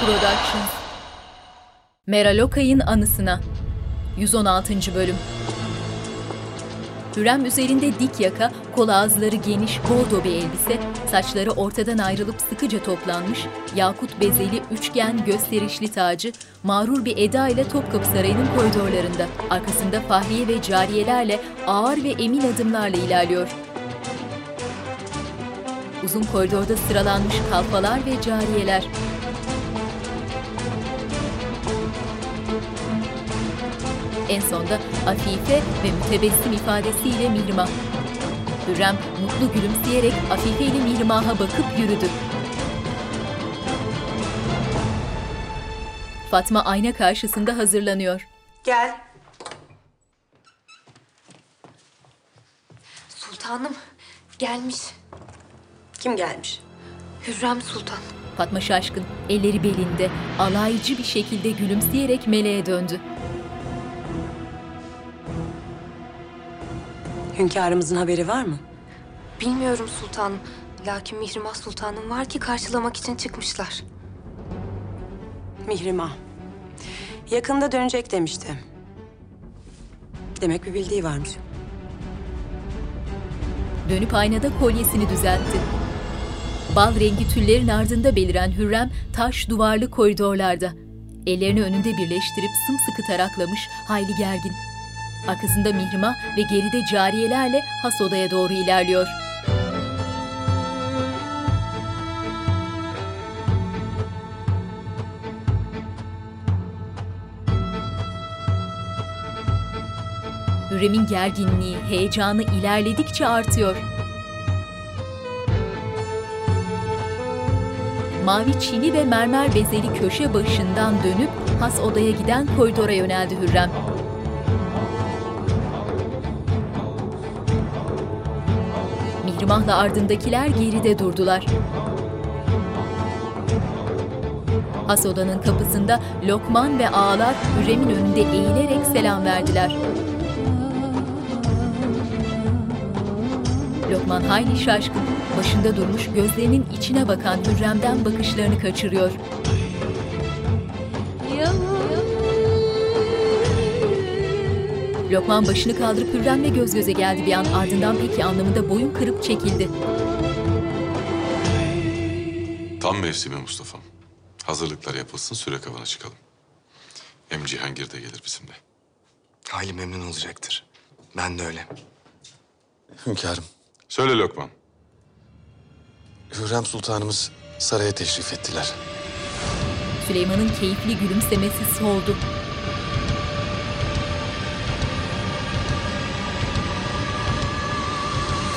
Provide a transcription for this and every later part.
Productions Meral Okay'ın anısına 116. bölüm Hürrem üzerinde dik yaka, kol ağızları geniş bordo bir elbise, saçları ortadan ayrılıp sıkıca toplanmış, yakut bezeli üçgen gösterişli tacı, mağrur bir eda ile Topkapı Sarayı'nın koridorlarında, arkasında fahriye ve cariyelerle ağır ve emin adımlarla ilerliyor. Uzun koridorda sıralanmış kalfalar ve cariyeler. En sonda Afife ve mütebessim ifadesiyle Mihrimah. Hürrem mutlu gülümseyerek Afife ile Mihrimah'a bakıp yürüdü. Fatma ayna karşısında hazırlanıyor. Gel. Sultanım gelmiş. Kim gelmiş? Hürrem Sultan. Fatma şaşkın, elleri belinde, alaycı bir şekilde gülümseyerek meleğe döndü. Hünkârımızın haberi var mı? Bilmiyorum sultanım. Lakin Mihrimah Sultanım var ki karşılamak için çıkmışlar. Mihrimah. Yakında dönecek demişti. Demek bir bildiği varmış. Dönüp aynada kolyesini düzeltti. Bal rengi tüllerin ardında beliren Hürrem taş duvarlı koridorlarda. Ellerini önünde birleştirip sımsıkı taraklamış, hayli gergin. Arkasında Mihrimah ve geride cariyelerle has odaya doğru ilerliyor. Hürrem'in gerginliği, heyecanı ilerledikçe artıyor. Mavi çini ve mermer bezeli köşe başından dönüp has odaya giden koridora yöneldi Hürrem. Mihrimah'la ardındakiler geride durdular. Has odanın kapısında Lokman ve ağalar Hürrem'in önünde eğilerek selam verdiler. Lokman hayli şaşkın, başında durmuş gözlerinin içine bakan Hürrem'den bakışlarını kaçırıyor. Lokman başını kaldırıp Hürrem'le göz göze geldi bir an ardından peki anlamında boyun kırıp çekildi. Tam mevsimi Mustafa'm. Hazırlıklar yapılsın, süre kavana çıkalım. Hem Cihangir de gelir bizimle. Hayli memnun olacaktır. Ben de öyle. Hünkârım, Söyle Lokman. Hürrem Sultanımız saraya teşrif ettiler. Süleyman'ın keyifli gülümsemesi soldu.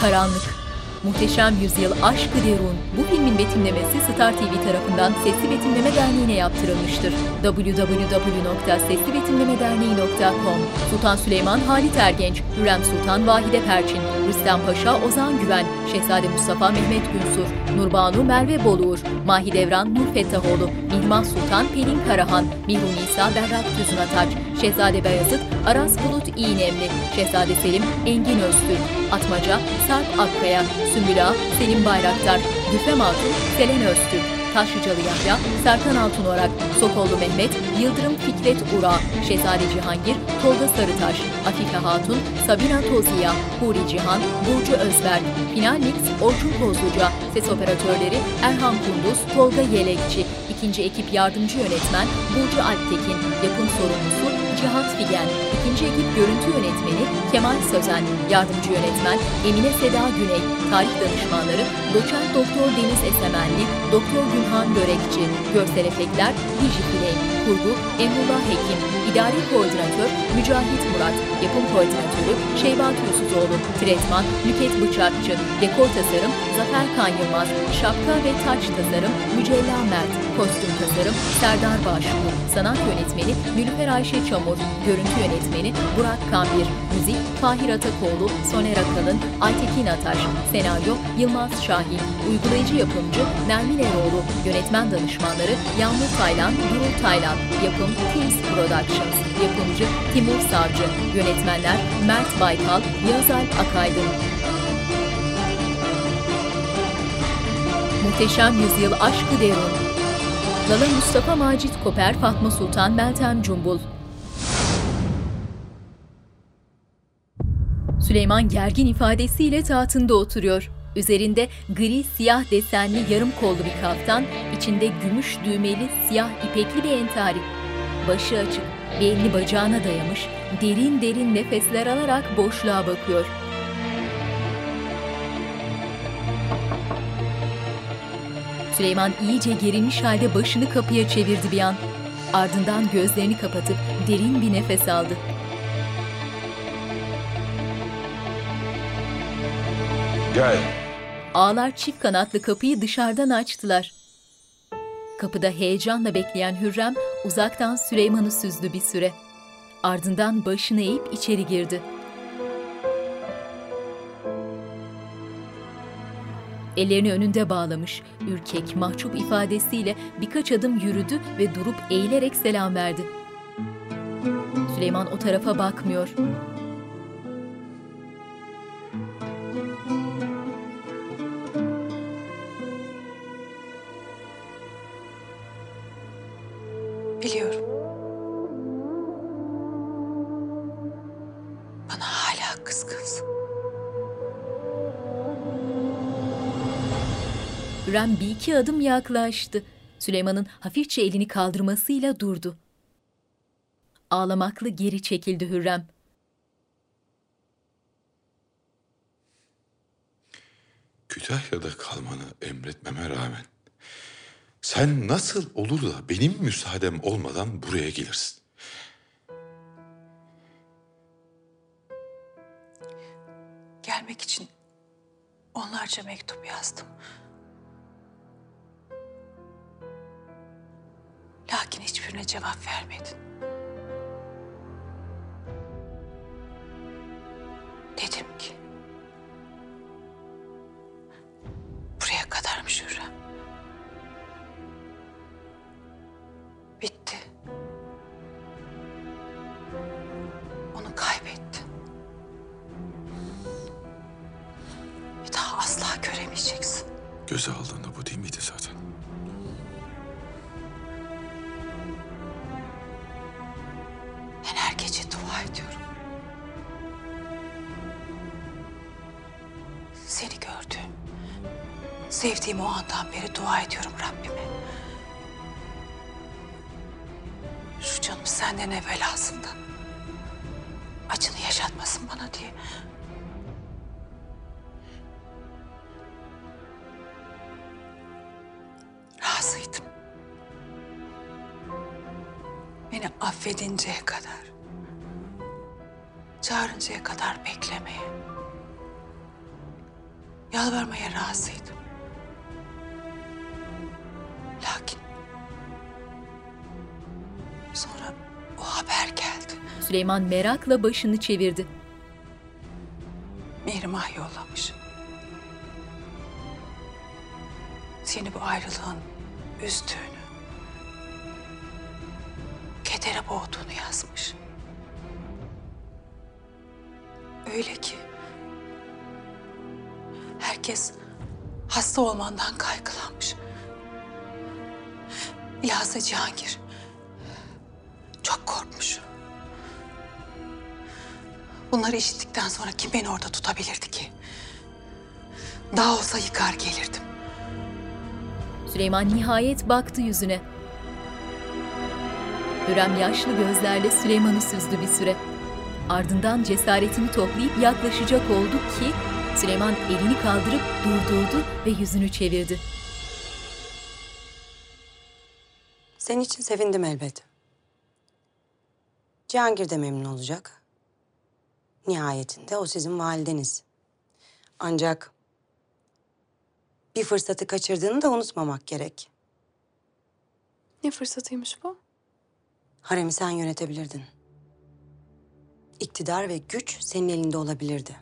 Karanlık, Muhteşem Yüzyıl Aşkı Derun. Bu filmin betimlemesi Star TV tarafından Sesli Betimleme Derneği'ne yaptırılmıştır. www.seslibetimlemederneği.com Sultan Süleyman Halit Ergenç, Hürrem Sultan Vahide Perçin, Rüstem Paşa Ozan Güven, Şehzade Mustafa Mehmet Günsur, Nurbanu Merve Boluğur, Mahidevran Nur Fettahoğlu, Mihrimah Sultan Pelin Karahan, Mihru Nisa Berrak Tüzün Ataç, Şehzade Beyazıt Aras Bulut İğnemli, Şehzade Selim Engin Öztürk, Atmaca Sarp Akkaya, Sümbül Ağa, Selim Bayraktar, Güfem Hatun, Selen Öztürk, Taşlıcalı Yahya, Serkan Altunorak, Sokollu Mehmet, Yıldırım Fikret Ura, Şehzade Cihangir, Tolga Sarıtaş, Afife Hatun, Sabina Toziya, Huri Cihan, Burcu Özberk, Final Mix, Orçun Kozluca, ses operatörleri Erhan Kunduz, Tolga Yelekçi, ikinci ekip yardımcı yönetmen Burcu Alptekin, yapım sorumlusu Cihat Figen, ikinci ekip görüntü yönetmeni Kemal Sözen, yardımcı yönetmen Emine Seda Güney, tarih danışmanları Doçent Doktor Deniz Esemenli, Doktor Gülhan Börekçi, görsel efektler Diji Filey, kurgu Emrullah Hekim, idari koordinatör Mücahit Murat, yapım koordinatörü Şeybat Yusufoğlu, tretman Nüket Bıçakçı, dekor tasarım Zafer Kan Yılmaz, şapka ve taç tasarım Mücella Mert, kostüm tasarım Serdar Başbuğ, sanat yönetmeni Nülüfer Ayşe Çamur, görüntü yönetmeni Burak Kambir, müzik Fahir Atakoğlu, Soner Akalın, Aytekin Ataş, senaryo Yılmaz Şahin, uygulayıcı yapımcı Nermin Eroğlu, yönetmen danışmanları Yağmur Taylan, Durul Taylan, yapım Teams Productions, yapımcı Timur Savcı, yönetmenler Mert Baykal, Yağız Alp Akaydın. Muhteşem Yüzyıl Aşkı Derun Lala Mustafa Macit Koper Fatma Sultan Meltem Cumbul Süleyman gergin ifadesiyle tahtında oturuyor. Üzerinde gri siyah desenli yarım kollu bir kaftan, içinde gümüş düğmeli siyah ipekli bir entari. Başı açık, bir elini bacağına dayamış, derin derin nefesler alarak boşluğa bakıyor. Süleyman iyice gerilmiş halde başını kapıya çevirdi bir an. Ardından gözlerini kapatıp derin bir nefes aldı. Gel. Ağlar çift kanatlı kapıyı dışarıdan açtılar. Kapıda heyecanla bekleyen Hürrem uzaktan Süleyman'ı süzdü bir süre. Ardından başını eğip içeri girdi. Ellerini önünde bağlamış, ürkek, mahcup ifadesiyle birkaç adım yürüdü ve durup eğilerek selam verdi. Süleyman o tarafa bakmıyor. Hürrem bir iki adım yaklaştı. Süleyman'ın hafifçe elini kaldırmasıyla durdu. Ağlamaklı geri çekildi Hürrem. Kütahya'da kalmanı emretmeme rağmen sen nasıl olur da benim müsaadem olmadan buraya gelirsin? Gelmek için onlarca mektup yazdım. Lakin hiçbirine cevap vermedin. Kadar beklemeye, yalvarmaya razıydım. Lakin sonra o haber geldi. Süleyman merakla başını çevirdi. İşittikten sonra kim beni orada tutabilirdi ki? Daha olsa yıkar gelirdim. Süleyman nihayet baktı yüzüne. Hürrem yaşlı gözlerle Süleyman'ı süzdü bir süre. Ardından cesaretini toplayıp yaklaşacak oldu ki Süleyman elini kaldırıp durdurdu ve yüzünü çevirdi. Senin için sevindim elbet. Cihangir de memnun olacak. Nihayetinde o sizin valideniz. Ancak bir fırsatı kaçırdığını da unutmamak gerek. Ne fırsatıymış bu? Haremi sen yönetebilirdin. İktidar ve güç senin elinde olabilirdi.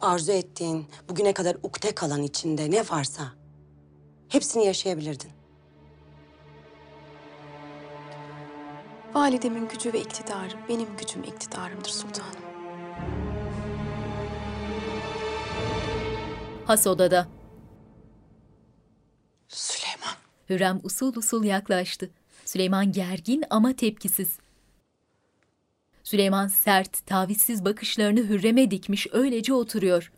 Arzu ettiğin, bugüne kadar ukde kalan içinde ne varsa hepsini yaşayabilirdin. Validemin gücü ve iktidarı benim gücüm iktidarımdır sultanım. Has odada. Süleyman. Hürrem usul usul yaklaştı. Süleyman gergin ama tepkisiz. Süleyman sert, tavizsiz bakışlarını Hürrem'e dikmiş öylece oturuyor.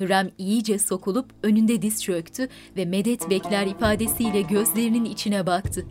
Hürrem iyice sokulup önünde diz çöktü ve medet bekler ifadesiyle gözlerinin içine baktı.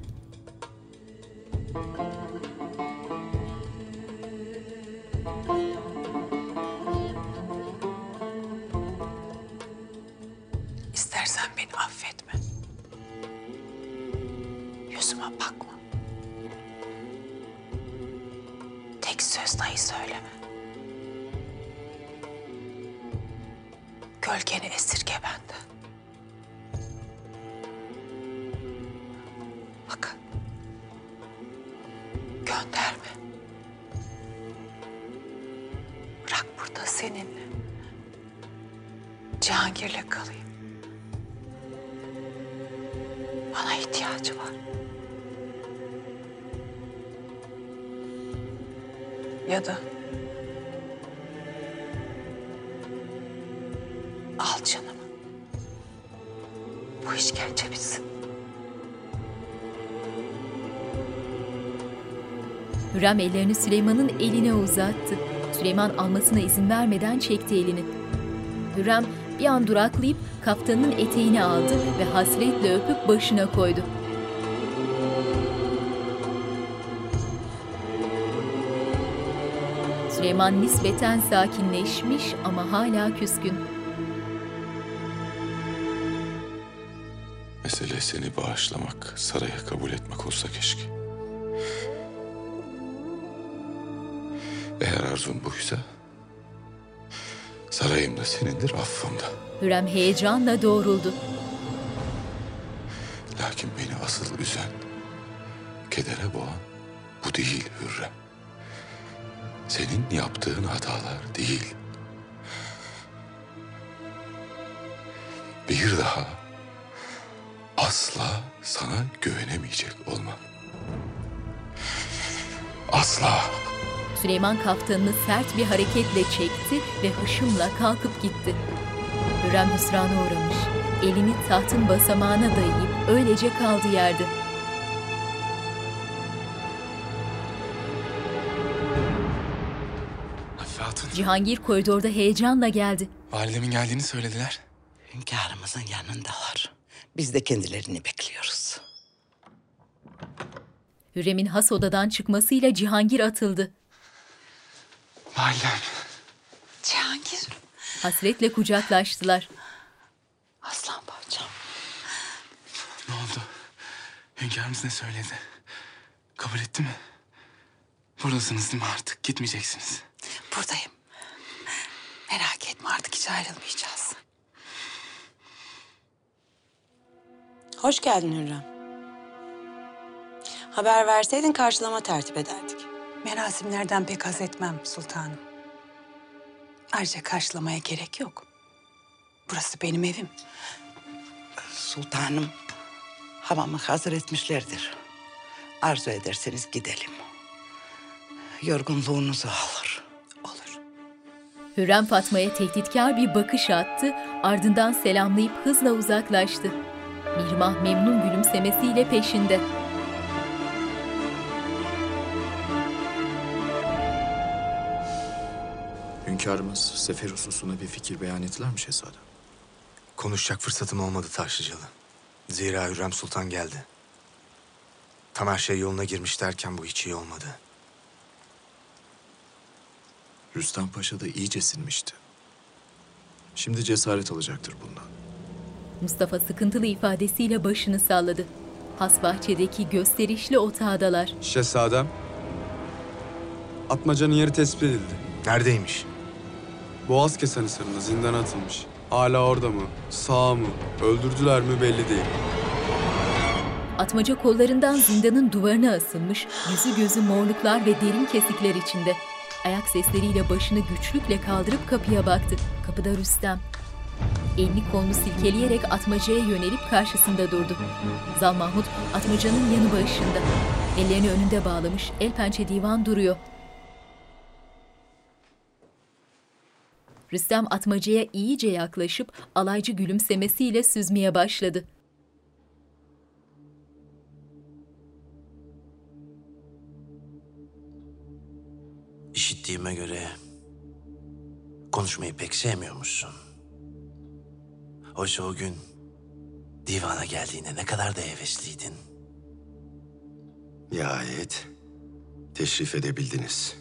Hürrem ellerini Süleyman'ın eline uzattı. Süleyman almasına izin vermeden çekti elini. Hürrem bir an duraklayıp kaftanın eteğini aldı ve hasretle öpüp başına koydu. Süleyman nispeten sakinleşmiş ama hala küskün. Mesele seni bağışlamak, saraya kabul etmek olsa keşke. Eğer arzun buysa, sarayım da senindir, affım da. Hürrem heyecanla doğruldu. Lakin beni asıl üzen, kedere boğan bu değil Hürrem. Senin yaptığın hatalar değil. Bir daha asla sana güvenemeyecek olmam. Asla. Süleyman kaftanını sert bir hareketle çekti ve hışımla kalkıp gitti. Hürrem hüsrana uğramış. Elini tahtın basamağına dayayıp öylece kaldı yerde. Hatun, Cihangir koridorda heyecanla geldi. validemin geldiğini söylediler. Hünkârımızın yanındalar. Biz de kendilerini bekliyoruz. Hürrem'in has odadan çıkmasıyla Cihangir atıldı. Validem, Cihangir. Hasretle kucaklaştılar. Aslan parçam. ne oldu? Hünkârımız ne söyledi? Kabul etti mi? Buradasınız değil mi artık? Gitmeyeceksiniz. Buradayım. Merak etme artık hiç ayrılmayacağız. Hoş geldin Hürrem. Haber verseydin karşılama tertip ederdik. Merasimlerden pek haz etmem sultanım. Ayrıca karşılamaya gerek yok. Burası benim evim. Sultanım hamamı hazır etmişlerdir. Arzu ederseniz gidelim. Yorgunluğunuzu alır. Olur. Hürrem Fatma'ya tehditkar bir bakış attı, ardından selamlayıp hızla uzaklaştı. Mihrimah memnun gülümsemesiyle peşinde. Hünkârımız sefer hususunda bir fikir beyan ettiler mi şehzadem? Konuşacak fırsatım olmadı Taşlıcalı. Zira Hürrem Sultan geldi. Tam her şey yoluna girmiş derken bu hiç iyi olmadı. Rüstem Paşa da iyice sinmişti. Şimdi cesaret alacaktır bundan. Mustafa sıkıntılı ifadesiyle başını salladı. Has bahçedeki gösterişli otağdalar. Şehzadem, Atmaca'nın yeri tespit edildi. Neredeymiş? Boğaz kesen hisarında zindana atılmış. Hala orada mı, sağ mı, öldürdüler mi belli değil. Atmaca kollarından zindanın duvarına asılmış, yüzü gözü morluklar ve derin kesikler içinde. Ayak sesleriyle başını güçlükle kaldırıp kapıya baktı. Kapıda Rüstem. Elini kolunu silkeleyerek Atmaca'ya yönelip karşısında durdu. Zal Mahmut Atmaca'nın yanı başında. Ellerini önünde bağlamış, el pençe divan duruyor. Rüstem atmacaya iyice yaklaşıp alaycı gülümsemesiyle süzmeye başladı. İşittiğime göre konuşmayı pek sevmiyormuşsun. Oysa o gün divana geldiğinde ne kadar da hevesliydin. Nihayet teşrif edebildiniz.''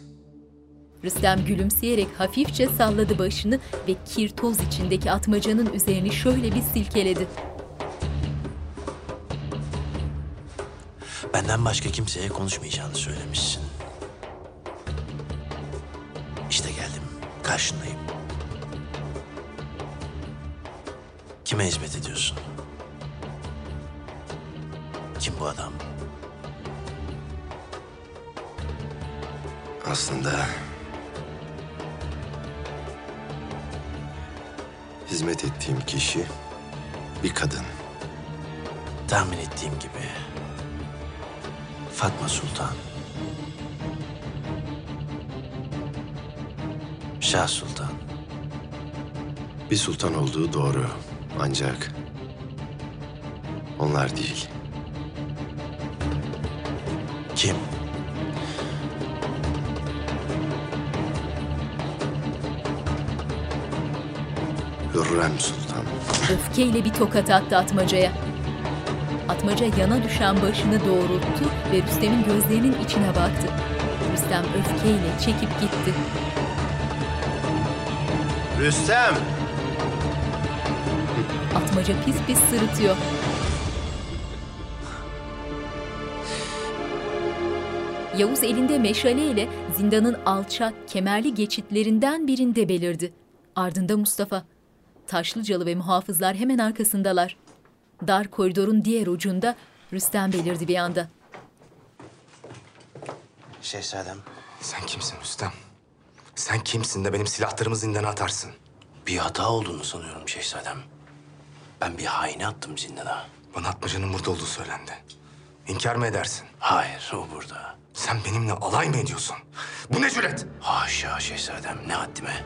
Rüstem gülümseyerek hafifçe salladı başını ve kir toz içindeki atmacanın üzerini şöyle bir silkeledi. Benden başka kimseye konuşmayacağını söylemişsin. İşte geldim, karşındayım. Kime hizmet ediyorsun? Kim bu adam? Aslında hizmet ettiğim kişi bir kadın. Tahmin ettiğim gibi Fatma Sultan. Şah Sultan. Bir sultan olduğu doğru. Ancak onlar değil. Kim? Hürrem Sultan. Öfkeyle bir tokat attı Atmaca'ya. Atmaca yana düşen başını doğrulttu ve Rüstem'in gözlerinin içine baktı. Rüstem öfkeyle çekip gitti. Rüstem! Atmaca pis pis sırıtıyor. Yavuz elinde meşaleyle zindanın alçak, kemerli geçitlerinden birinde belirdi. Ardında Mustafa. Taşlıcalı ve muhafızlar hemen arkasındalar. Dar koridorun diğer ucunda Rüstem belirdi bir anda. Şehzadem. Sen kimsin Rüstem? Sen kimsin de benim silahlarımı zindana atarsın? Bir hata olduğunu sanıyorum şehzadem. Ben bir haini attım zindana. Bana atmacanın burada olduğu söylendi. İnkar mı edersin? Hayır, o burada. Sen benimle alay mı ediyorsun? Bu ne cüret? Haşa şehzadem, ne haddime.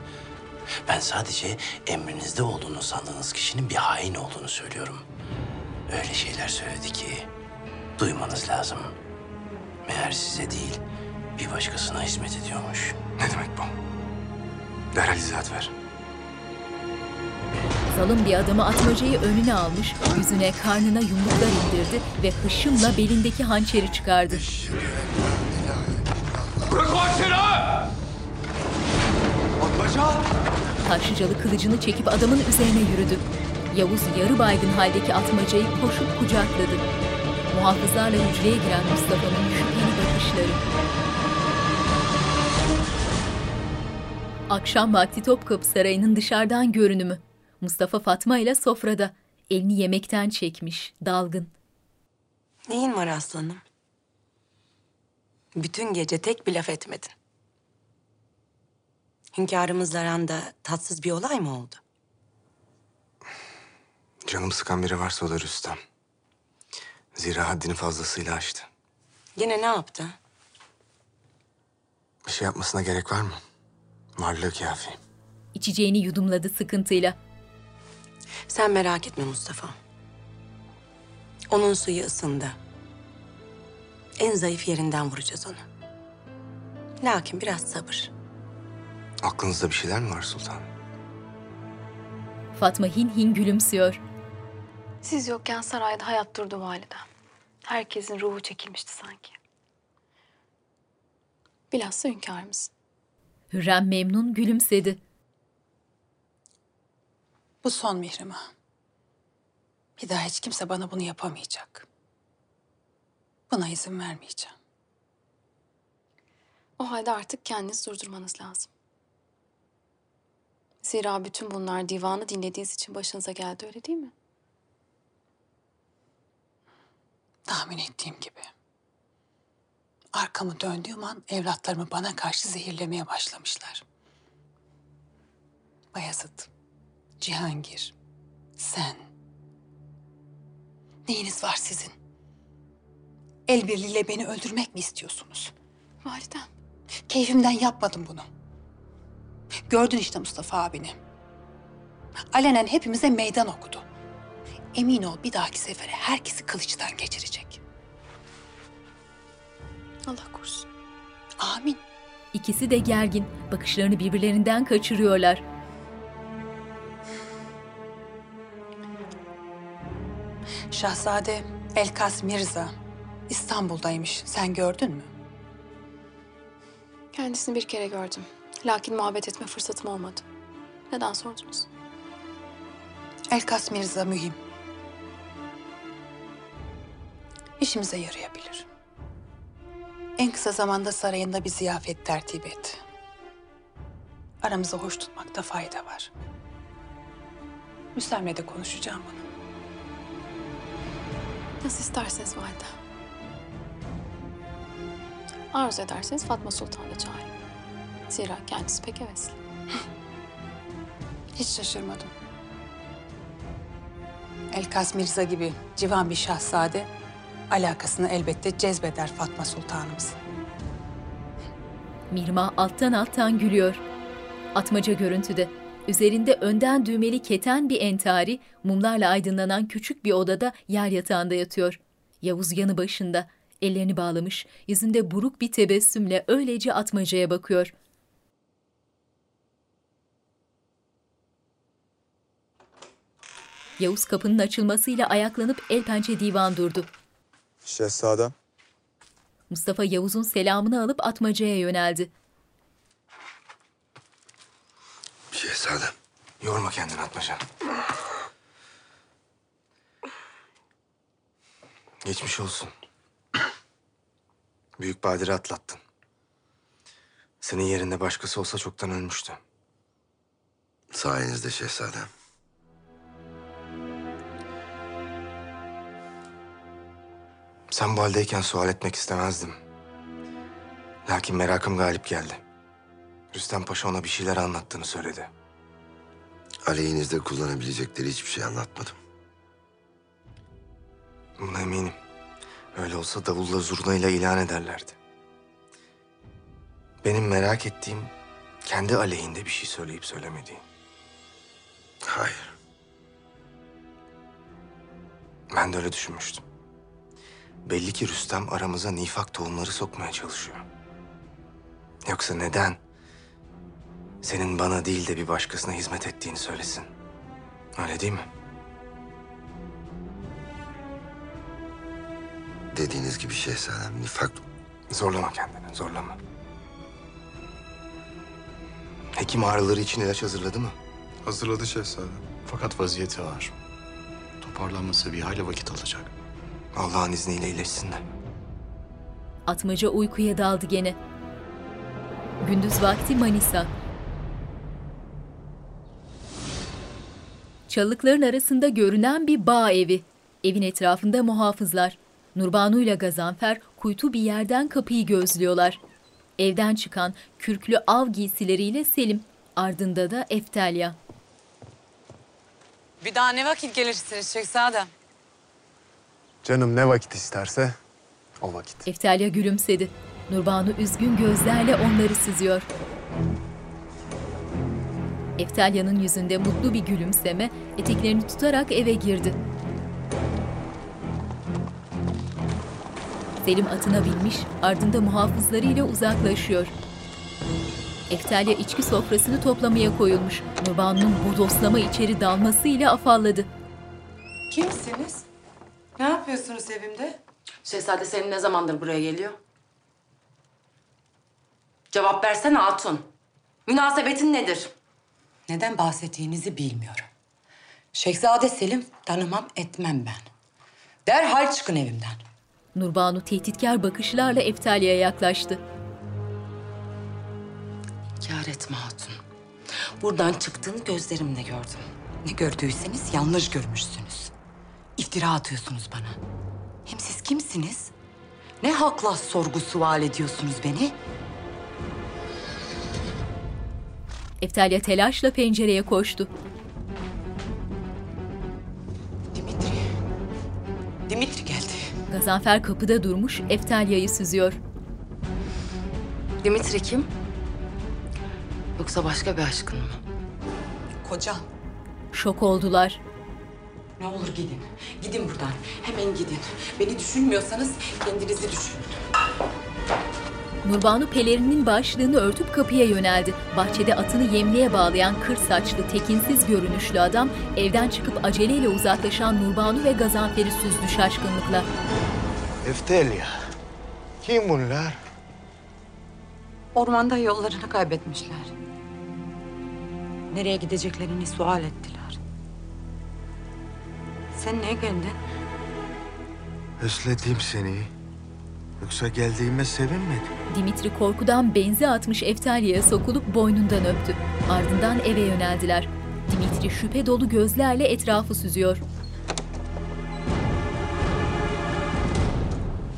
Ben sadece emrinizde olduğunu sandığınız kişinin bir hain olduğunu söylüyorum. Öyle şeyler söyledi ki duymanız lazım. Meğer size değil, bir başkasına hizmet ediyormuş. Ne demek bu? Derhal izahat ver. Zalim bir adamı atmacayı önüne almış, yüzüne karnına yumruklar indirdi ve hışımla belindeki hançeri çıkardı. Bırak o hançeri! Atmaca! Taşlıcalı kılıcını çekip adamın üzerine yürüdü. Yavuz yarı baygın haldeki atmacayı koşup kucakladı. Muhafızlarla hücreye giren Mustafa'nın şüpheli bakışları. Akşam vakti Topkapı Sarayı'nın dışarıdan görünümü. Mustafa Fatma ile sofrada. Elini yemekten çekmiş, dalgın. Neyin var aslanım? Bütün gece tek bir laf etmedin. Hünkârımızla aranda tatsız bir olay mı oldu? Canım sıkan biri varsa o da Rüstem. Zira haddini fazlasıyla aştı. Yine ne yaptı? Bir şey yapmasına gerek var mı? Varlığı kafi. İçeceğini yudumladı sıkıntıyla. Sen merak etme Mustafa. Onun suyu ısındı. En zayıf yerinden vuracağız onu. Lakin biraz sabır. Aklınızda bir şeyler mi var sultan? Fatma hin hin gülümsüyor. Siz yokken sarayda hayat durdu validem. Herkesin ruhu çekilmişti sanki. Bilhassa hünkârımız. Hürrem memnun gülümsedi. Bu son Mihrimah. Bir daha hiç kimse bana bunu yapamayacak. Buna izin vermeyeceğim. O halde artık kendinizi durdurmanız lazım. Zira bütün bunlar divanı dinlediğiniz için başınıza geldi öyle değil mi? Tahmin ettiğim gibi. Arkamı döndüğüm an evlatlarımı bana karşı zehirlemeye başlamışlar. Bayezid, Cihangir, sen. Neyiniz var sizin? El birliğiyle beni öldürmek mi istiyorsunuz? Validem. Keyfimden yapmadım bunu. Gördün işte Mustafa abini. Alenen hepimize meydan okudu. Emin ol bir dahaki sefere herkesi kılıçtan geçirecek. Allah korusun. Amin. İkisi de gergin. Bakışlarını birbirlerinden kaçırıyorlar. Şahzade Elkas Mirza İstanbul'daymış. Sen gördün mü? Kendisini bir kere gördüm. Lakin muhabbet etme fırsatım olmadı. Neden sordunuz? Elkas Mirza mühim. İşimize yarayabilir. En kısa zamanda sarayında bir ziyafet tertip et. Aramızı hoş tutmakta fayda var. Müsemle de konuşacağım bunu. Nasıl isterseniz valide. Arzu ederseniz Fatma Sultan'ı çağırın. Zira kendisi pek hevesli. Hiç şaşırmadım. Elkas Mirza gibi civan bir şahzade alakasını elbette cezbeder Fatma Sultanımızın. Mirma alttan alttan gülüyor. Atmaca görüntüde. Üzerinde önden düğmeli keten bir entari, mumlarla aydınlanan küçük bir odada yer yatağında yatıyor. Yavuz yanı başında, ellerini bağlamış, yüzünde buruk bir tebessümle öylece atmacaya bakıyor. Yavuz kapının açılmasıyla ayaklanıp el pençe divan durdu. Şehzadem. Mustafa Yavuz'un selamını alıp atmacaya yöneldi. Şehzadem. Yorma kendini Atmaca. Geçmiş olsun. Büyük badire atlattın. Senin yerinde başkası olsa çoktan ölmüştü. Sayenizde şehzadem. Sen bu haldeyken sual etmek istemezdim. Lakin merakım galip geldi. Rüstem Paşa ona bir şeyler anlattığını söyledi. Aleyhinizde kullanabilecekleri hiçbir şey anlatmadım. Buna eminim. Öyle olsa davulla zurnayla ilan ederlerdi. Benim merak ettiğim kendi aleyhinde bir şey söyleyip söylemediği. Hayır. Ben de öyle düşünmüştüm. Belli ki Rüstem aramıza nifak tohumları sokmaya çalışıyor. Yoksa neden senin bana değil de bir başkasına hizmet ettiğini söylesin? Öyle değil mi? Dediğiniz gibi şehzadem nifak... Zorlama kendini, zorlama. Hekim ağrıları için ilaç hazırladı mı? Hazırladı şehzadem. Fakat vaziyeti ağır. Toparlanması bir hayli vakit alacak. Allah'ın izniyle iyileşsin de. Atmaca uykuya daldı gene. Gündüz vakti Manisa. Çalılıkların arasında görünen bir bağ evi. Evin etrafında muhafızlar. Nurbanu ile Gazanfer kuytu bir yerden kapıyı gözlüyorlar. Evden çıkan kürklü av giysileriyle Selim. Ardında da Eftelya. Bir daha ne vakit gelirsiniz şehzadem? Canım ne vakit isterse o vakit. Eftelya gülümsedi. Nurbanu üzgün gözlerle onları süzüyor. Eftelya'nın yüzünde mutlu bir gülümseme eteklerini tutarak eve girdi. Selim atına binmiş, ardında muhafızlarıyla uzaklaşıyor. Eftelya içki sofrasını toplamaya koyulmuş. Nurbanu'nun bodoslama içeri dalmasıyla afalladı. Kimsiniz? Ne yapıyorsunuz evimde? Şehzade senin ne zamandır buraya geliyor? Cevap versene Hatun. Münasebetin nedir? Neden bahsettiğinizi bilmiyorum. Şehzade Selim tanımam etmem ben. Derhal çıkın evimden. Nurbanu tehditkar bakışlarla Eftalya'ya yaklaştı. Kâr etme Hatun. Buradan çıktığını gözlerimle gördüm. Ne gördüyseniz yanlış görmüşsünüz. İftira atıyorsunuz bana. Hem siz kimsiniz? Ne hakla sorgu sual ediyorsunuz beni? Eftalya telaşla pencereye koştu. Dimitri geldi. Gazanfer kapıda durmuş Eftalya'yı süzüyor. Dimitri kim? Yoksa başka bir aşkın mı? Kocam. Şok oldular. Ne olur gidin. Gidin buradan. Hemen gidin. Beni düşünmüyorsanız kendinizi düşünün. Nurbanu pelerinin başlığını örtüp kapıya yöneldi. Bahçede atını yemliğe bağlayan kır saçlı, tekinsiz görünüşlü adam evden çıkıp aceleyle uzaklaşan Nurbanu ve Gazanfer'i süzdü şaşkınlıkla. Eftelya. Kim bunlar? Ormanda yollarını kaybetmişler. Nereye gideceklerini sual ettiler. Sen niye geldin? Özledim seni. Yoksa geldiğime sevinmedin. Dimitri korkudan benzi atmış Eftalya'ya sokulup boynundan öptü. Ardından eve yöneldiler. Dimitri şüphe dolu gözlerle etrafı süzüyor.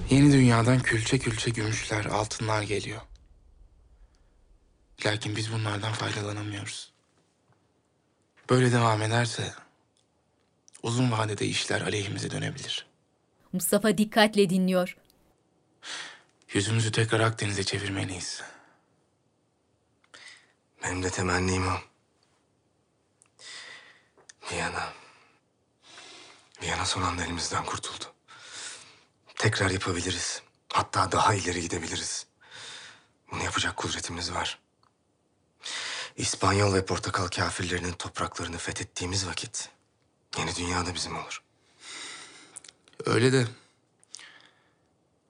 Yeni dünyadan külçe külçe gümüşler, altınlar geliyor. Lakin biz bunlardan faydalanamıyoruz. Böyle devam ederse uzun vadede işler aleyhimize dönebilir. Mustafa dikkatle dinliyor. Yüzümüzü tekrar Akdeniz'e çevirmeliyiz. Benim de temennim o. Viyana. Viyana son anda elimizden kurtuldu. Tekrar yapabiliriz. Hatta daha ileri gidebiliriz. Bunu yapacak kudretimiz var. İspanyol ve Portakal kafirlerinin topraklarını fethettiğimiz vakit yeni dünya da bizim olur. Öyle de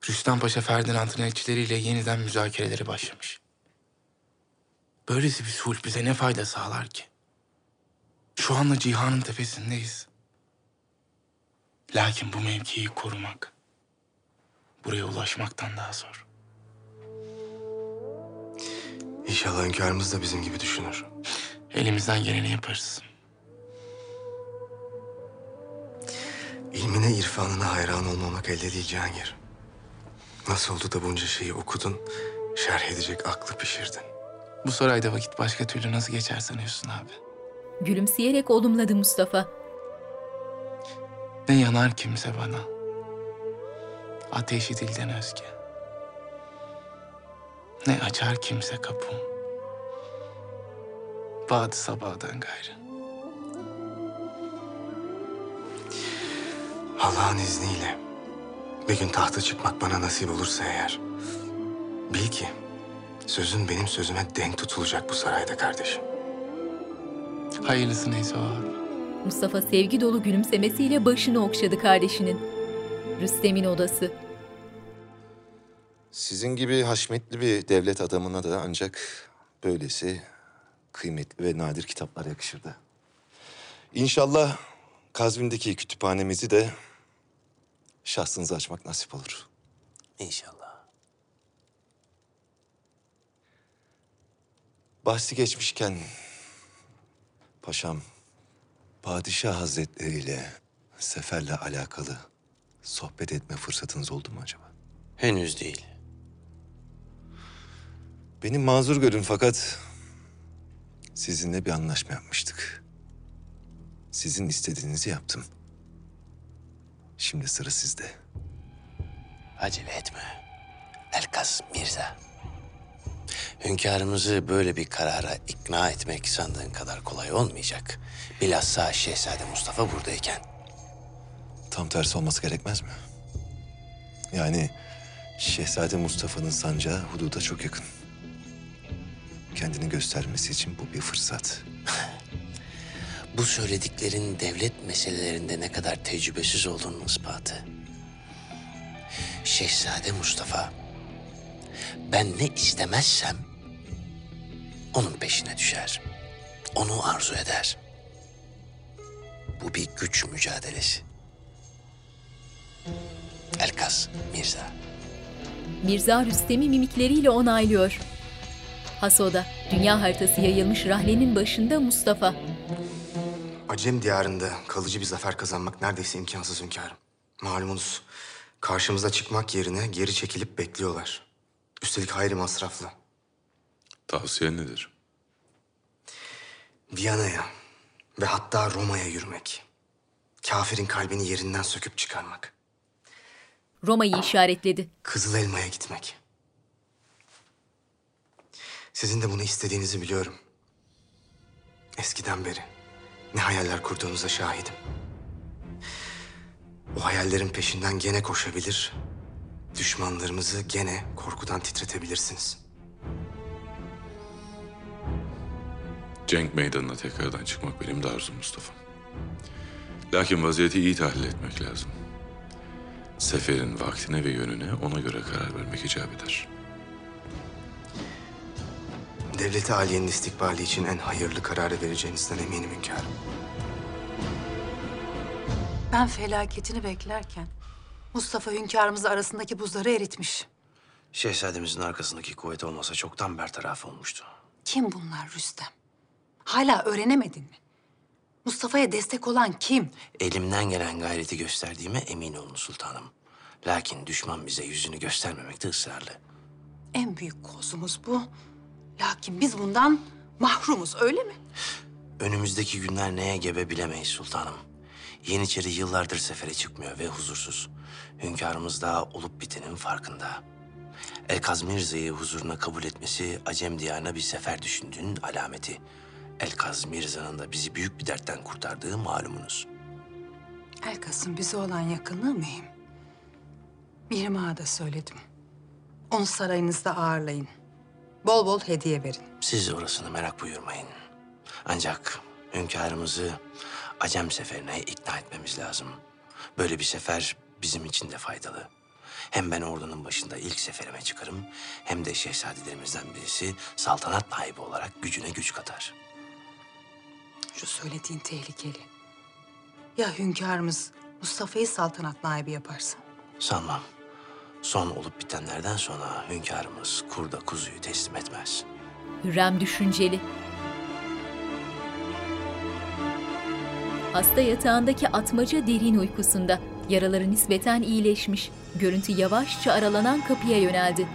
Rüstem Paşa Ferdinand'ın elçileriyle yeniden müzakereleri başlamış. Böylesi bir sulh bize ne fayda sağlar ki? Şu anda cihanın tepesindeyiz. Lakin bu mevkiyi korumak buraya ulaşmaktan daha zor. İnşallah hünkârımız da bizim gibi düşünür. Elimizden geleni yaparız. İlmine, irfanına hayran olmamak elde değil Cihangir. Nasıl oldu da bunca şeyi okudun, şerh edecek aklı pişirdin. Bu sarayda vakit başka türlü nasıl geçer sanıyorsun abi? Gülümseyerek olumladı Mustafa. Ne yanar kimse bana. Ateşi dilden özge. Ne açar kimse kapım. Badı sabahdan gayrı. Allah'ın izniyle bir gün tahta çıkmak bana nasip olursa eğer... ...bil ki sözün benim sözüme denk tutulacak bu sarayda kardeşim. Hayırlısı neyse o abi. Mustafa sevgi dolu gülümsemesiyle başını okşadı kardeşinin. Rüstem'in odası. Sizin gibi haşmetli bir devlet adamına da ancak böylesi kıymetli ve nadir kitaplar yakışırdı. İnşallah Kazvin'deki kütüphanemizi de şahsınıza açmak nasip olur. İnşallah. Bahsi geçmişken paşam padişah hazretleriyle seferle alakalı sohbet etme fırsatınız oldu mu acaba? Henüz değil. Beni mazur görün fakat sizinle bir anlaşma yapmıştık. Sizin istediğinizi yaptım. Şimdi sıra sizde. Acele etme. Elkas Mirza. Hünkârımızı böyle bir karara ikna etmek sandığın kadar kolay olmayacak. Bilhassa Şehzade Mustafa buradayken. Tam tersi olması gerekmez mi? Yani Şehzade Mustafa'nın sancağı hududa çok yakın. Kendini göstermesi için bu bir fırsat. Bu söylediklerin devlet meselelerinde ne kadar tecrübesiz olduğunun ispatı. Şehzade Mustafa, ben ne istemezsem onun peşine düşer. Onu arzu eder. Bu bir güç mücadelesi. Elkas Mirza. Mirza Rüstem'i mimikleriyle onaylıyor. Hasoda, dünya haritası yayılmış rahlenin başında Mustafa. Acem diyarında kalıcı bir zafer kazanmak neredeyse imkansız hünkârım. Malumunuz karşımıza çıkmak yerine geri çekilip bekliyorlar. Üstelik hayli masraflı. Tavsiyen nedir? Viyana'ya ve hatta Roma'ya yürümek. Kafirin kalbini yerinden söküp çıkarmak. Roma'yı işaretledi. Kızıl Elma'ya gitmek. Sizin de bunu istediğinizi biliyorum. Eskiden beri ne hayaller kurduğunuza şahidim. O hayallerin peşinden gene koşabilir Düşmanlarımızı gene korkudan titretebilirsiniz. Cenk meydanına tekrardan çıkmak benim de arzum Mustafa. Lakin vaziyeti iyi tahlil etmek lazım. Seferin vaktine ve yönüne ona göre karar vermek icap eder. Devleti aliyenin istikbali için en hayırlı kararı vereceğinizden eminim hünkârım. Ben felaketini beklerken Mustafa hünkârımızla arasındaki buzları eritmiş. Şehzademizin arkasındaki kuvvet olmasa çoktan bertaraf olmuştu. Kim bunlar Rüstem? Hala öğrenemedin mi? Mustafa'ya destek olan kim? Elimden gelen gayreti gösterdiğime emin olun sultanım. Lakin düşman bize yüzünü göstermemekte ısrarlı. En büyük kozumuz bu. Lakin biz bundan mahrumuz öyle mi? Önümüzdeki günler neye gebe bilemeyiz sultanım. Yeniçeri yıllardır sefere çıkmıyor ve huzursuz. Hünkârımız da olup bitenin farkında. Elkaz Mirza'yı huzuruna kabul etmesi Acem diyarına bir sefer düşündüğünün alameti. Elkaz Mirza'nın da bizi büyük bir dertten kurtardığı malumunuz. Elkas'ın bize olan yakınlığı mühim. Mihrim Ağa da söyledim. Onu sarayınızda ağırlayın. Bol bol hediye verin. Siz orasını merak buyurmayın. Ancak hünkârımızı Acem seferine ikna etmemiz lazım. Böyle bir sefer bizim için de faydalı. Hem ben ordunun başında ilk seferime çıkarım... ...hem de şehzadelerimizden birisi saltanat naibi olarak gücüne güç katar. Şu söylediğin tehlikeli. Ya hünkârımız Mustafa'yı saltanat naibi yaparsa? Sanmam. Son olup bitenlerden sonra hünkârımız kurda kuzuyu teslim etmez. Hürrem düşünceli. Hasta yatağındaki atmaca derin uykusunda. Yaraları nispeten iyileşmiş. Görüntü yavaşça aralanan kapıya yöneldi.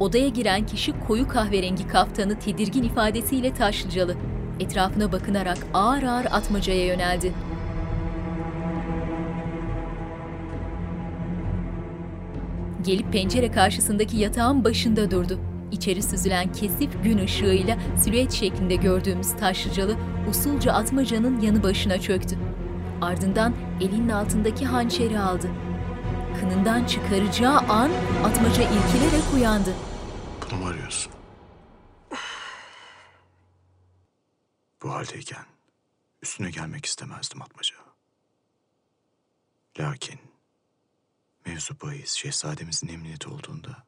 Odaya giren kişi koyu kahverengi kaftanı tedirgin ifadesiyle taşlıcalı. Etrafına bakınarak ağır ağır atmacaya yöneldi. Gelip pencere karşısındaki yatağın başında durdu. İçeri süzülen kesif gün ışığıyla silüet şeklinde gördüğümüz taşlıcalı usulca atmacanın yanı başına çöktü. Ardından elinin altındaki hançeri aldı. Kınından çıkaracağı an atmaca irkilerek uyandı. Bunu mu arıyorsun? Bu haldeyken üstüne gelmek istemezdim Atmaca. Lakin mevzu bahis şehzademizin emniyeti olduğunda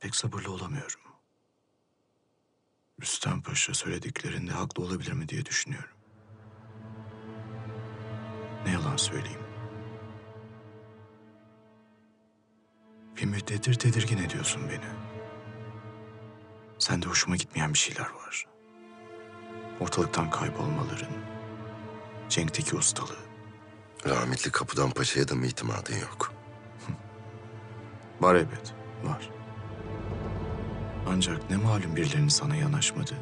pek sabırlı olamıyorum. Rüstem Paşa söylediklerinde haklı olabilir mi diye düşünüyorum. Ne yalan söyleyeyim. Bir müddettir tedirgin ediyorsun beni. Sende hoşuma gitmeyen bir şeyler var. Ortalıktan kaybolmaların, Cenk'teki ustalığı. Rahmetli Kapıdan Paşa'ya da mı itimadın yok? Var elbet, var. Ancak ne malum birilerinin sana yanaşmadı.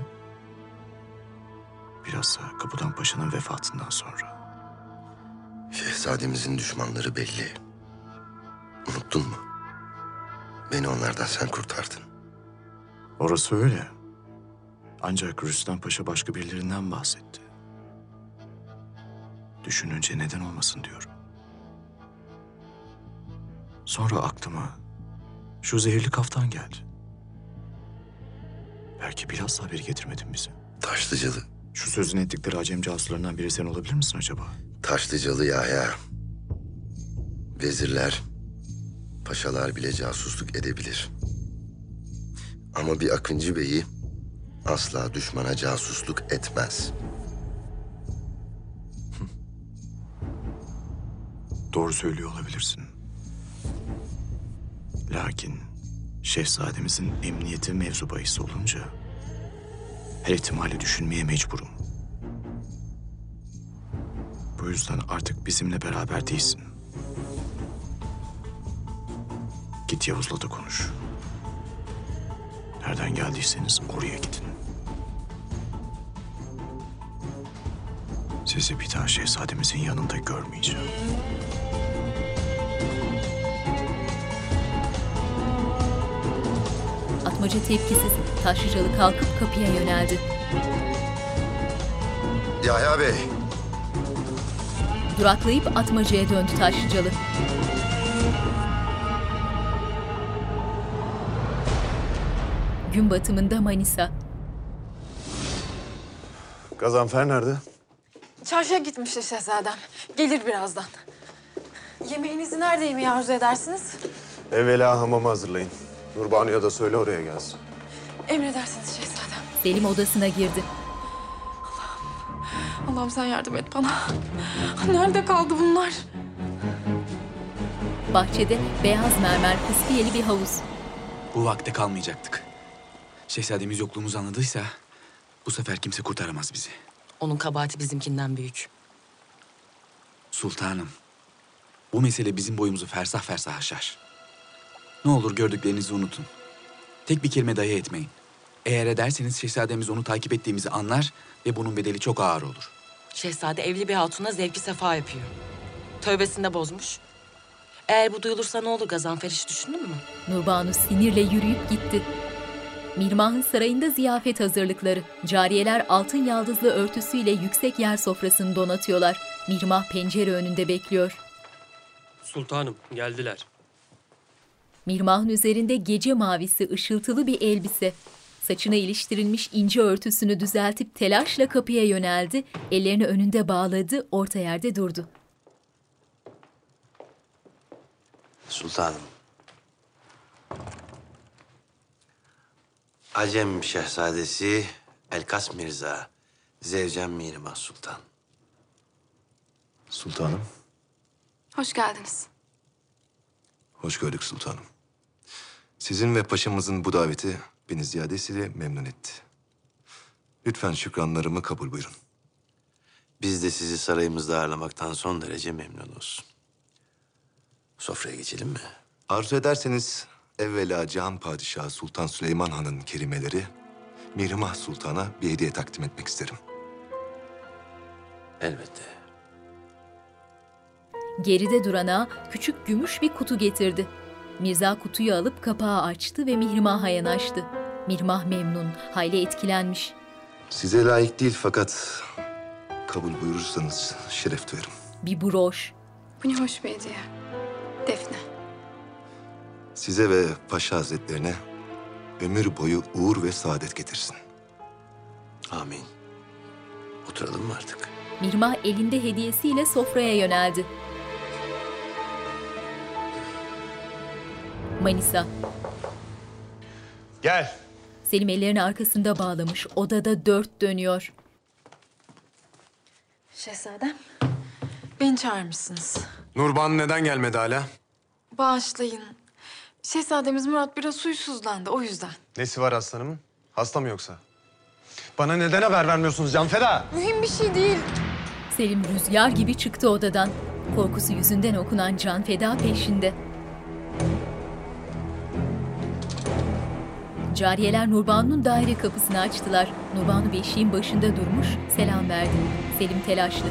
Bilhassa Kapıdan Paşa'nın vefatından sonra. Şehzademizin düşmanları belli. Unuttun mu? Beni onlardan sen kurtardın. Orası öyle. Ancak Rüstem Paşa başka birilerinden bahsetti. Düşününce neden olmasın diyorum. Sonra aklıma şu zehirli kaftan geldi. Belki biraz haberi getirmedin bize. Taşlıcalı. Şu sözünü ettikleri Acem casuslarından biri sen olabilir misin acaba? Taşlıcalı Yahya. Vezirler, paşalar bile casusluk edebilir. Ama bir Akıncı Bey'i asla düşmana casusluk etmez. Doğru söylüyor olabilirsin. Lakin şehzademizin emniyeti mevzu bahis olunca her ihtimali düşünmeye mecburum. Bu yüzden artık bizimle beraber değilsin. Git Yavuz'la da konuş. Nereden geldiyseniz oraya gidin. Sizi bir daha şehzademizin yanında görmeyeceğim. Atmaca tepkisiz, taşlıcalı kalkıp kapıya yöneldi. Yahya Bey, Duraklayıp atmacaya döndü Taşlıcalı. Gün batımında Manisa. Gazanfer nerede? Çarşıya gitmişti şehzadem. Gelir birazdan. Yemeğinizi nerede yemeği arzu edersiniz? Evvela hamamı hazırlayın. Nurbanu'ya da söyle oraya gelsin. Emredersiniz şehzadem. Selim odasına girdi. Allah'ım sen yardım et bana. Nerede kaldı bunlar? Bahçede beyaz mermer kıskiyeli bir havuz. Bu vakte kalmayacaktık. Şehzademiz yokluğumuzu anladıysa bu sefer kimse kurtaramaz bizi. Onun kabahati bizimkinden büyük. Sultanım, bu mesele bizim boyumuzu fersah fersah aşar. Ne olur gördüklerinizi unutun. Tek bir kelime dahi etmeyin. Eğer ederseniz şehzademiz onu takip ettiğimizi anlar ve bunun bedeli çok ağır olur. Şehzade evli bir hatuna zevki sefa yapıyor. Tövbesini de bozmuş. Eğer bu duyulursa ne olur Gazanfer hiç düşündün mü? Nurbanu sinirle yürüyüp gitti. Mirmah'ın sarayında ziyafet hazırlıkları. Cariyeler altın yaldızlı örtüsüyle yüksek yer sofrasını donatıyorlar. Mirmah pencere önünde bekliyor. Sultanım geldiler. Mirmah'ın üzerinde gece mavisi ışıltılı bir elbise. Saçına iliştirilmiş ince örtüsünü düzeltip telaşla kapıya yöneldi. Ellerini önünde bağladı, orta yerde durdu. Sultanım. Acem Şehzadesi Elkas Mirza, Zevcem Mihrimah Sultan. Sultanım, Hoş geldiniz. hoş gördük sultanım. Sizin ve paşamızın bu daveti beni ziyadesiyle memnun etti. Lütfen şükranlarımı kabul buyurun. Biz de sizi sarayımızda ağırlamaktan son derece memnunuz. Sofraya geçelim mi? Arzu ederseniz evvela Cihan Padişahı Sultan Süleyman Han'ın kerimeleri Mihrimah Sultan'a bir hediye takdim etmek isterim. Elbette. Geride durana küçük gümüş bir kutu getirdi. Mirza kutuyu alıp kapağı açtı ve Mihrimah'a yanaştı. Mihrimah memnun, hayli etkilenmiş. Size layık değil fakat kabul buyurursanız şeref duyarım. Bir broş. Bu ne hoş bir hediye. Defne. Size ve Paşa Hazretlerine ömür boyu uğur ve saadet getirsin. Amin. Oturalım mı artık? Mihrimah elinde hediyesiyle sofraya yöneldi. Manisa. Gel. Selim ellerini arkasında bağlamış. Odada dört dönüyor. Şehzadem, beni çağırmışsınız. Nurbanu neden gelmedi hala? Bağışlayın. Şehzademiz Murat biraz huysuzlandı o yüzden. Nesi var aslanımın? Hasta mı yoksa? Bana neden haber vermiyorsunuz Canfeda? Mühim bir şey değil. Selim rüzgar gibi çıktı odadan. Korkusu yüzünden okunan can feda peşinde. Cariyeler Nurbanu'nun daire kapısını açtılar. Nurbanu beşiğin başında durmuş, selam verdi. Selim telaşlı.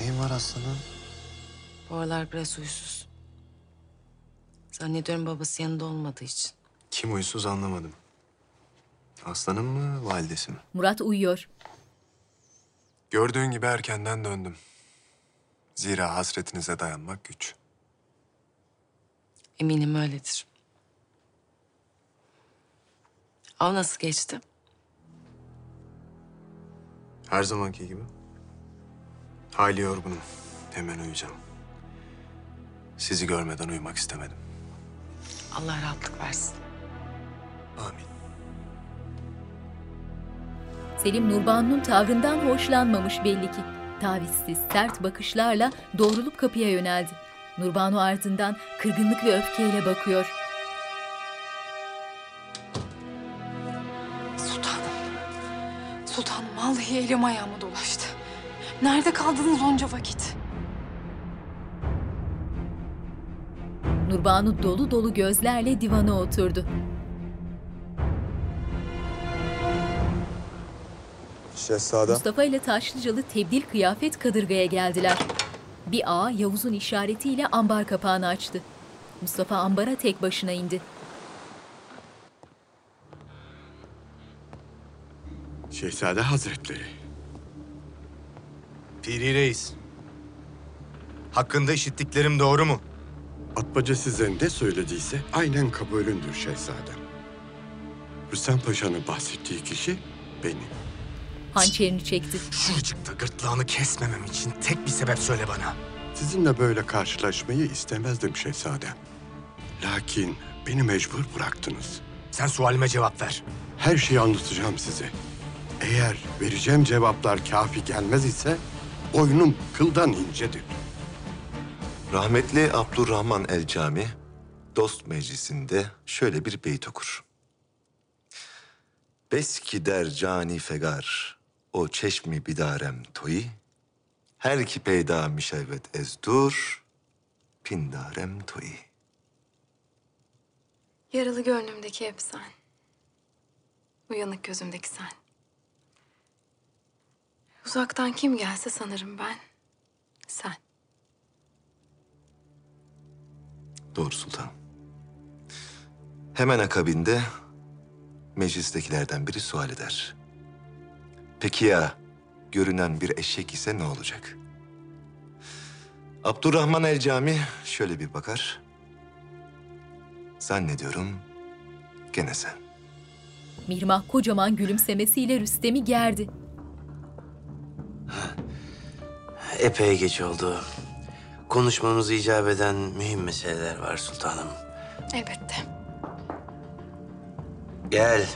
Neyin var aslanım? Bu aralar biraz huysuz. Zannediyorum babası yanında olmadığı için. Kim huysuz anlamadım. Aslanım mı, validesi mi? Murat uyuyor. Gördüğün gibi erkenden döndüm. Zira hasretinize dayanmak güç. Eminim öyledir. Av nasıl geçti? Her zamanki gibi. Hayli yorgunum. Hemen uyuyacağım. Sizi görmeden uyumak istemedim. Allah rahatlık versin. Amin. Selim Nurbanu'nun tavrından hoşlanmamış belli ki. Tavizsiz, sert bakışlarla doğrulup kapıya yöneldi. Nurbanu ardından kırgınlık ve öfkeyle bakıyor. Vallahi elim ayağıma dolaştı. Nerede kaldınız onca vakit? Nurbanu dolu dolu gözlerle divana oturdu. Şehzade. Mustafa ile Taşlıcalı tebdil kıyafet kadırgaya geldiler. Bir ağa Yavuz'un işaretiyle ambar kapağını açtı. Mustafa ambara tek başına indi. Şehzade Hazretleri. Piri Reis. Hakkında işittiklerim doğru mu? Atmaca size ne söylediyse aynen kabulündür şehzadem. Rüstem Paşa'nın bahsettiği kişi benim. Hançerini çekti. Şuracıkta gırtlağını kesmemem için tek bir sebep söyle bana. Sizinle böyle karşılaşmayı istemezdim şehzadem. Lakin beni mecbur bıraktınız. Sen sualime cevap ver. Her şeyi anlatacağım size. Eğer vereceğim cevaplar kafi gelmez ise boynum kıldan incedir. Rahmetli Abdurrahman el Cami dost meclisinde şöyle bir beyt okur. Beski der cani fegar o çeşmi bidarem toyi her ki peyda mişevvet ezdur pindarem toyi. Yaralı gönlümdeki hep sen. Uyanık gözümdeki sen. Uzaktan kim gelse sanırım ben. Sen. Doğru sultanım. Hemen akabinde meclistekilerden biri sual eder. Peki ya görünen bir eşek ise ne olacak? Abdurrahman el Cami şöyle bir bakar. Zannediyorum gene sen. Mihrimah kocaman gülümsemesiyle Rüstem'i gerdi. Epey geç oldu. Konuşmamızı icap eden mühim meseleler var sultanım. Elbette. Gel.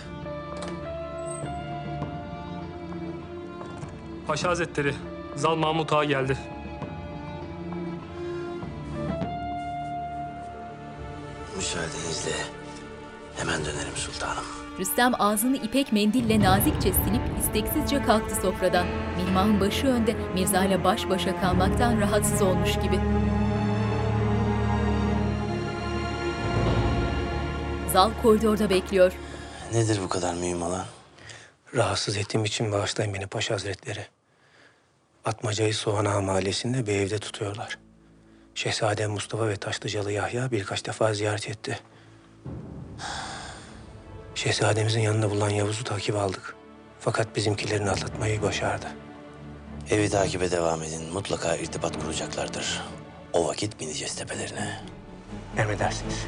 Paşa Hazretleri, Zal Mahmut Ağa geldi. Müsaadenizle hemen dönerim sultanım. Rüstem ağzını ipek mendille nazikçe silip isteksizce kalktı sofradan. Mihrimah'ın başı önde Mirza ile baş başa kalmaktan rahatsız olmuş gibi. Zal koridorda bekliyor. Nedir bu kadar mühim olan? Rahatsız ettiğim için bağışlayın beni Paşa Hazretleri. Atmaca'yı Soğan Ağa mahallesinde bir evde tutuyorlar. Şehzade Mustafa ve Taşlıcalı Yahya birkaç defa ziyaret etti. Şehzademizin yanında bulunan Yavuz'u takip aldık. Fakat bizimkilerini atlatmayı başardı. Evi takibe devam edin. Mutlaka irtibat kuracaklardır. O vakit bineceğiz tepelerine. Emredersiniz.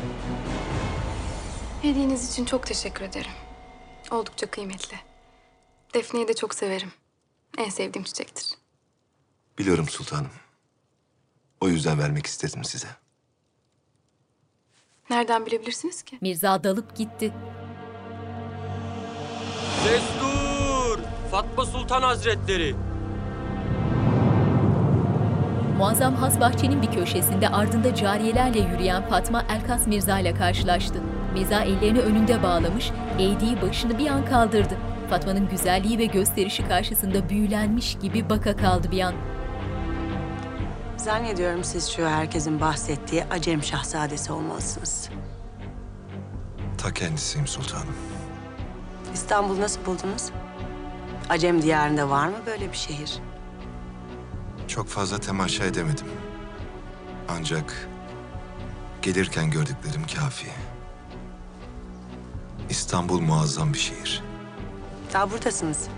Hediyeniz için çok teşekkür ederim. Oldukça kıymetli. Defne'yi de çok severim. En sevdiğim çiçektir. Biliyorum sultanım. O yüzden vermek istedim size. Nereden bilebilirsiniz ki? Mirza dalıp gitti. Destur! Fatma Sultan Hazretleri. Muazzam has bahçenin bir köşesinde ardında cariyelerle yürüyen Fatma Elkas Mirza ile karşılaştı. Mirza ellerini önünde bağlamış, eğdiği başını bir an kaldırdı. Fatma'nın güzelliği ve gösterişi karşısında büyülenmiş gibi baka kaldı bir an. Zannediyorum siz şu herkesin bahsettiği Acem Şahzadesi olmalısınız. Ta kendisiyim sultanım. İstanbul'u nasıl buldunuz? Acem diyarında var mı böyle bir şehir? Çok fazla temaşa edemedim. Ancak gelirken gördüklerim kafi. İstanbul muazzam bir şehir. Daha buradasınız.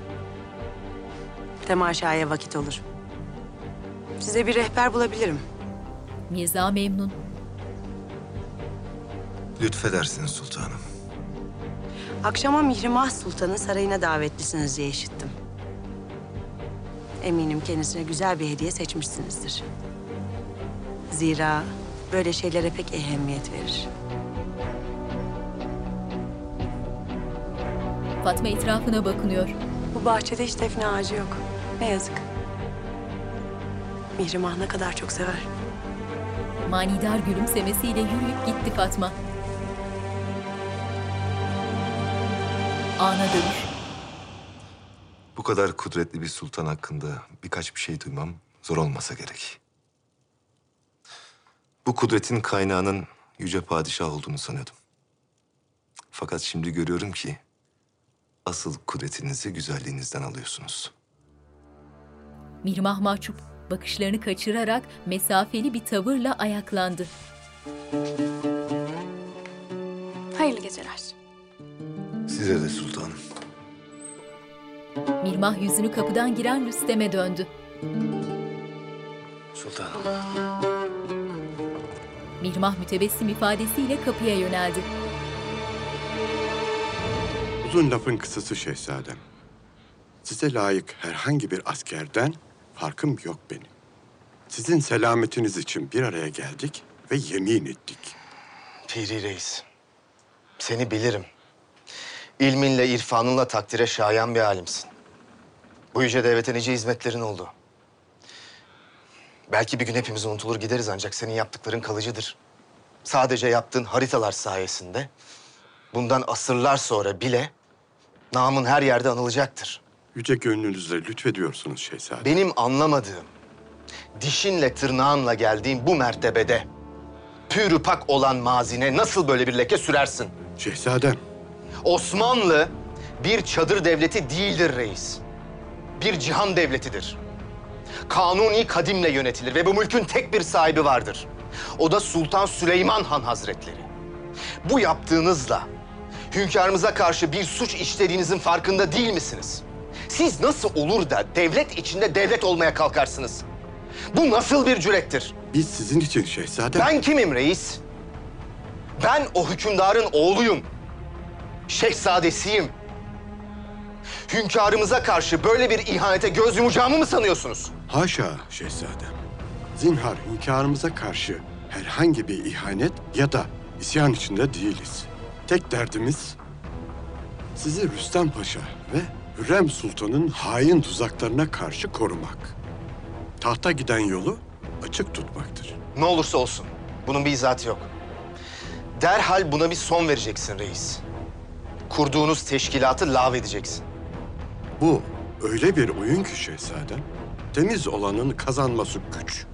Temaşaya vakit olur. Size bir rehber bulabilirim. Mirza memnun. Lütfedersiniz sultanım. Akşama Mihrimah Sultan'ın sarayına davetlisiniz diye işittim. Eminim kendisine güzel bir hediye seçmişsinizdir. Zira böyle şeylere pek ehemmiyet verir. Fatma etrafına bakınıyor. Bu bahçede hiç defne ağacı yok. Ne yazık. Mihrimah ne kadar çok sever. Manidar gülümsemesiyle yürüyüp gitti Fatma. Ana dönüş. Bu kadar kudretli bir sultan hakkında birkaç bir şey duymam zor olmasa gerek. Bu kudretin kaynağının yüce padişah olduğunu sanıyordum. Fakat şimdi görüyorum ki asıl kudretinizi güzelliğinizden alıyorsunuz. Mirmah mahcup bakışlarını kaçırarak mesafeli bir tavırla ayaklandı. Hayırlı geceler. Size de sultanım. Mirmah yüzünü kapıdan giren Rüstem'e döndü. Sultanım. Mihrimah mütebessim ifadesiyle kapıya yöneldi. Uzun lafın kısası şehzadem. Size layık herhangi bir askerden farkım yok benim. Sizin selametiniz için bir araya geldik ve yemin ettik. Piri Reis, seni bilirim. İlminle, irfanınla takdire şayan bir alimsin. Bu yüce devlete nice hizmetlerin oldu. Belki bir gün hepimiz unutulur gideriz ancak senin yaptıkların kalıcıdır. Sadece yaptığın haritalar sayesinde bundan asırlar sonra bile namın her yerde anılacaktır. Yüce gönlünüzle lütfediyorsunuz şehzadem. Benim anlamadığım, dişinle tırnağınla geldiğin bu mertebede pürü pak olan mazine nasıl böyle bir leke sürersin? Şehzadem. Osmanlı bir çadır devleti değildir reis. Bir cihan devletidir. Kanuni kadimle yönetilir ve bu mülkün tek bir sahibi vardır. O da Sultan Süleyman Han Hazretleri. Bu yaptığınızla hünkârımıza karşı bir suç işlediğinizin farkında değil misiniz? Siz nasıl olur da devlet içinde devlet olmaya kalkarsınız? Bu nasıl bir cürettir? Biz sizin için şehzadem. Ben kimim reis? Ben o hükümdarın oğluyum. Şehzadesiyim. Hünkârımıza karşı böyle bir ihanete göz yumacağımı mı sanıyorsunuz? Haşa şehzadem. Zinhar hünkârımıza karşı herhangi bir ihanet ya da isyan içinde değiliz. Tek derdimiz sizi Rüstem Paşa ve Hürrem Sultan'ın hain tuzaklarına karşı korumak. Tahta giden yolu açık tutmaktır. Ne olursa olsun. Bunun bir izahatı yok. Derhal buna bir son vereceksin reis. Kurduğunuz teşkilatı lağvedeceksin. Bu öyle bir oyun ki şehzadem, temiz olanın kazanması güç.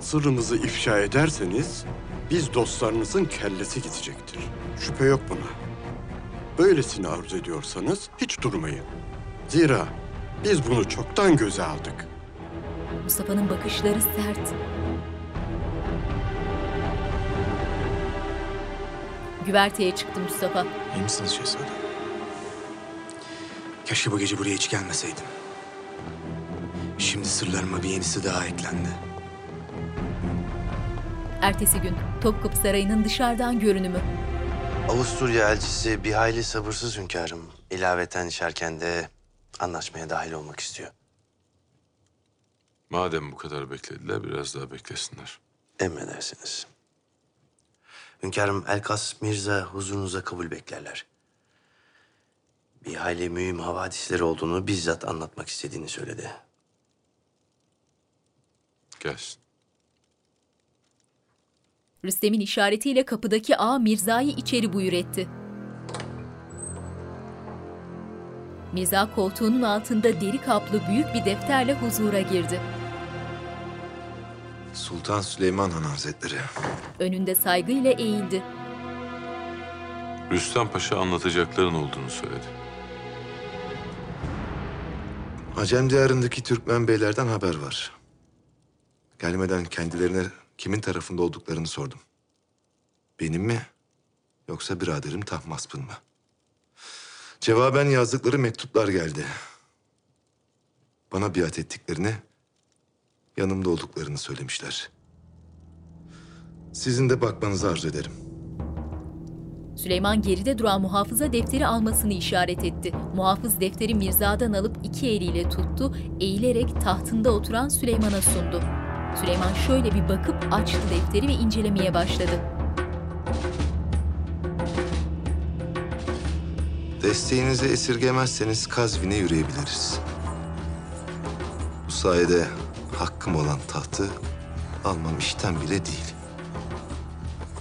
Sırrımızı ifşa ederseniz biz dostlarınızın kellesi gidecektir. Şüphe yok buna. Böylesini arzu ediyorsanız hiç durmayın. Zira biz bunu çoktan göze aldık. Mustafa'nın bakışları sert. Güverteye çıktı Mustafa. İyi misiniz şehzadem? Keşke bu gece buraya hiç gelmeseydim. Şimdi sırlarıma bir yenisi daha eklendi. Ertesi gün Topkapı Sarayı'nın dışarıdan görünümü. Avusturya elçisi bir hayli sabırsız hünkârım. İlaveten içerken de anlaşmaya dahil olmak istiyor. Madem bu kadar beklediler biraz daha beklesinler. Emredersiniz. Hünkârım Elkas Mirza huzurunuza kabul beklerler. Bir hayli mühim havadisleri olduğunu bizzat anlatmak istediğini söyledi. Gelsin. Rüstem'in işaretiyle kapıdaki ağa Mirza'yı içeri buyur etti. Mirza koltuğunun altında deri kaplı büyük bir defterle huzura girdi. Sultan Süleyman Han Hazretleri. Önünde saygıyla eğildi. Rüstem Paşa anlatacakların olduğunu söyledi. Acem diyarındaki Türkmen beylerden haber var. Gelmeden kendilerine kimin tarafında olduklarını sordum. Benim mi yoksa biraderim Tahmasp'ın mı? Cevaben yazdıkları mektuplar geldi. Bana biat ettiklerini, yanımda olduklarını söylemişler. Sizin de bakmanızı arzu ederim. Süleyman geride duran muhafıza defteri almasını işaret etti. Muhafız defteri Mirza'dan alıp iki eliyle tuttu, eğilerek tahtında oturan Süleyman'a sundu. Süleyman şöyle bir bakıp açtı defteri ve incelemeye başladı. Desteğinizi esirgemezseniz Kazvin'e yürüyebiliriz. Bu sayede hakkım olan tahtı almam işten bile değil.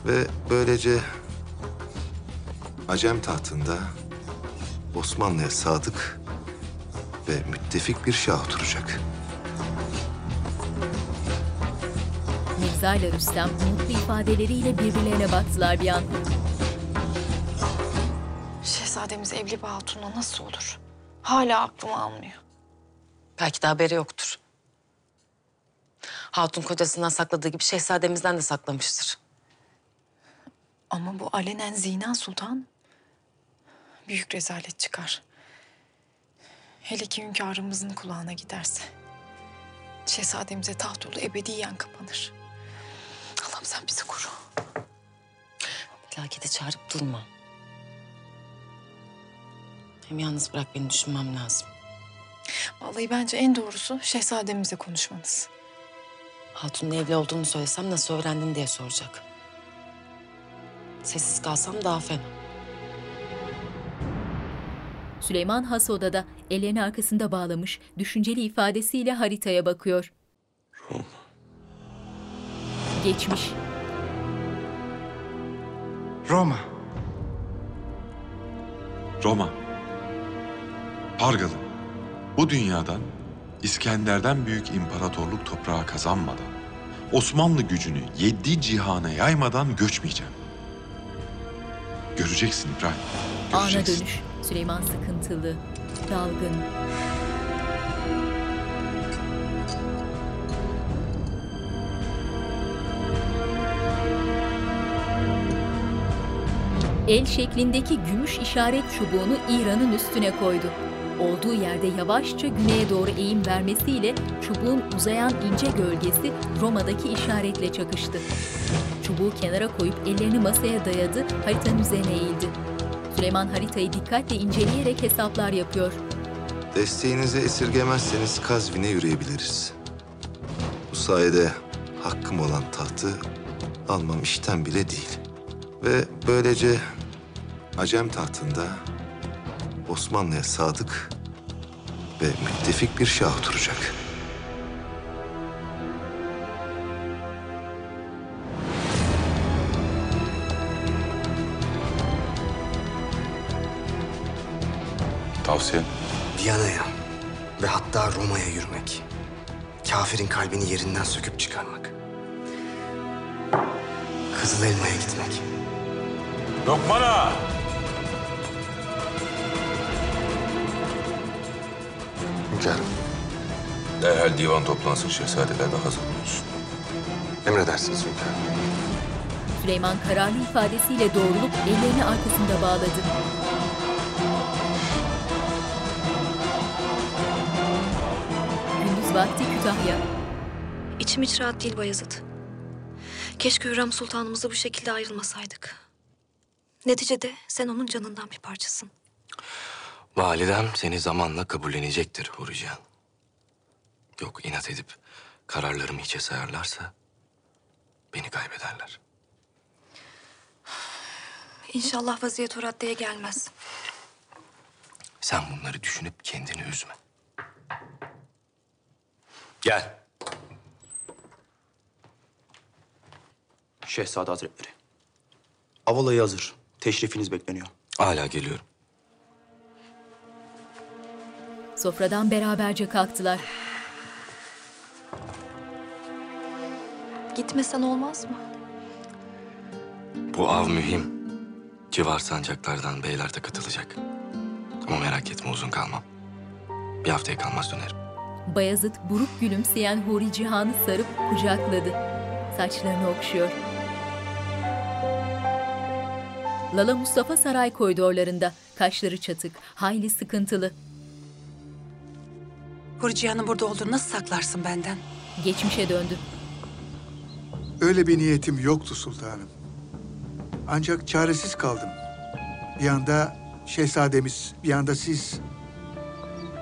Ve böylece Acem tahtında Osmanlı'ya sadık ve müttefik bir şah oturacak. Mirza ile Rüstem mutlu ifadeleriyle birbirlerine baktılar bir an. Şehzademiz Evlibe Hatun'la nasıl olur? Hala aklım almıyor. Belki de haberi yoktur. Hatun kocasından sakladığı gibi şehzademizden de saklamıştır. Ama bu alenen zina sultan. Büyük rezalet çıkar. Hele ki hünkârımızın kulağına giderse. Şehzademize taht yolu ebediyen kapanır. Allah'ım sen bizi koru. Felakete çağırıp durma. Hem yalnız bırak beni düşünmem lazım. Vallahi bence en doğrusu şehzademizle konuşmanız. Hatun'un evli olduğunu söylesem nasıl öğrendin diye soracak. Sessiz kalsam daha fena. Süleyman has odada ellerini arkasında bağlamış, düşünceli ifadesiyle haritaya bakıyor. Geçmiş. Roma. Roma. Pargalı. Bu dünyadan İskender'den büyük imparatorluk toprağı kazanmadan, Osmanlı gücünü yedi cihana yaymadan göçmeyeceğim. Göreceksin İbrahim. Ana Göreceksin. dönüş. Süleyman sıkıntılı, dalgın. El şeklindeki gümüş işaret çubuğunu İran'ın üstüne koydu. Olduğu yerde yavaşça güneye doğru eğim vermesiyle çubuğun uzayan ince gölgesi Roma'daki işaretle çakıştı. Çubuğu kenara koyup ellerini masaya dayadı, haritanın üzerine eğildi. Süleyman haritayı dikkatle inceleyerek hesaplar yapıyor. Desteğinizi esirgemezseniz Kazvin'e yürüyebiliriz. Bu sayede hakkım olan tahtı almam işten bile değil. Ve böylece Acem tahtında Osmanlı'ya sadık ve müttefik bir şah oturacak. Tavsiye. Viyana'ya ve hatta Roma'ya yürümek. Kafirin kalbini yerinden söküp çıkarmak. Kızıl Elma'ya gitmek. Lokmana! Hünkârım, Derhal divan toplansın şehzadeler de hazır bulunsun. emredersiniz hünkârım. Süleyman kararlı ifadesiyle doğrulup ellerini arkasında bağladı. Gündüz vakti Kütahya. İçim hiç rahat değil Bayezid. Keşke Hürrem Sultanımızla bu şekilde ayrılmasaydık. Neticede sen onun canından bir parçasın. Validem seni zamanla kabullenecektir Hurican. Yok inat edip kararlarımı hiçe sayarlarsa beni kaybederler. İnşallah vaziyet o raddeye gelmez. Sen bunları düşünüp kendini üzme. Gel. Şehzade Hazretleri. Avalayı hazır. Teşrifiniz bekleniyor. Hala geliyorum. Sofradan beraberce kalktılar. Gitmesen olmaz mı? Bu av mühim. Civar sancaklardan beyler de katılacak. Ama merak etme uzun kalmam. Bir haftaya kalmaz dönerim. Bayezid buruk gülümseyen Huri Cihan'ı sarıp kucakladı. Saçlarını okşuyor. Lala Mustafa saray koridorlarında. Kaşları çatık, hayli sıkıntılı. Hurcihan'ın burada olduğunu nasıl saklarsın benden? Geçmişe döndü. Öyle bir niyetim yoktu sultanım. Ancak çaresiz kaldım. Bir yanda şehzademiz, bir yanda siz.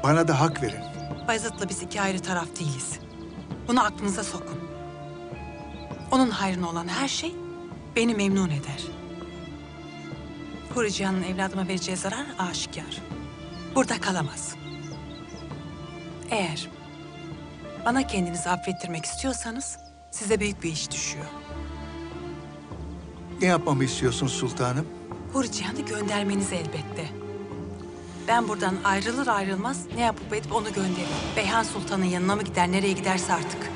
Bana da hak verin. Bayezid'le biz iki ayrı taraf değiliz. Bunu aklınıza sokun. Onun hayrına olan her şey beni memnun eder. Hurcihan'ın evladıma vereceği zarar aşikar. Burada kalamaz. Eğer bana kendinizi affettirmek istiyorsanız size büyük bir iş düşüyor. Ne yapmamı istiyorsun sultanım? Hurcihan'ı göndermeniz elbette. Ben buradan ayrılır ayrılmaz ne yapıp edip onu gönderirim. Beyhan Sultan'ın yanına mı gider, nereye giderse artık.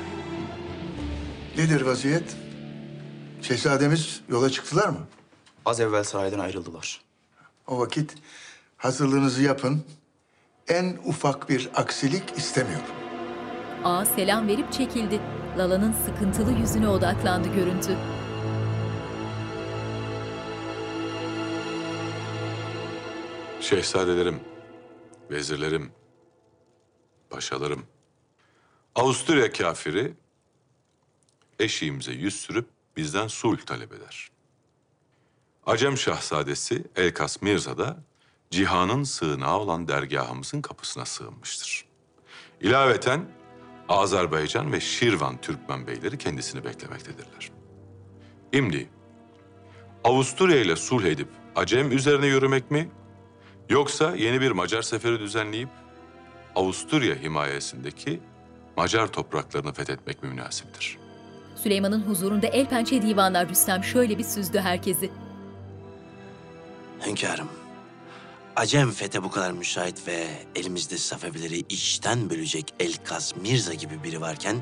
Nedir vaziyet? Şehzademiz yola çıktılar mı? Az evvel saraydan ayrıldılar. O vakit hazırlığınızı yapın. En ufak bir aksilik istemiyorum. Ağa selam verip çekildi. Lala'nın sıkıntılı yüzüne odaklandı görüntü. Şehzadelerim, vezirlerim, paşalarım. Avusturya kafiri eşiğimize yüz sürüp bizden sulh talep eder. Acem Şahzadesi Elkas Mirza da cihanın sığınağı olan dergahımızın kapısına sığınmıştır. İlaveten Azerbaycan ve Şirvan Türkmen beyleri kendisini beklemektedirler. Şimdi Avusturya ile sulh edip Acem üzerine yürümek mi? Yoksa yeni bir Macar seferi düzenleyip Avusturya himayesindeki Macar topraklarını fethetmek mi münasiptir? Süleyman'ın huzurunda el pençe divanlar Rüstem şöyle bir süzdü herkesi. Hünkârım, Acem fete bu kadar müsait ve elimizde Safevileri içten bölecek Elkas Mirza gibi biri varken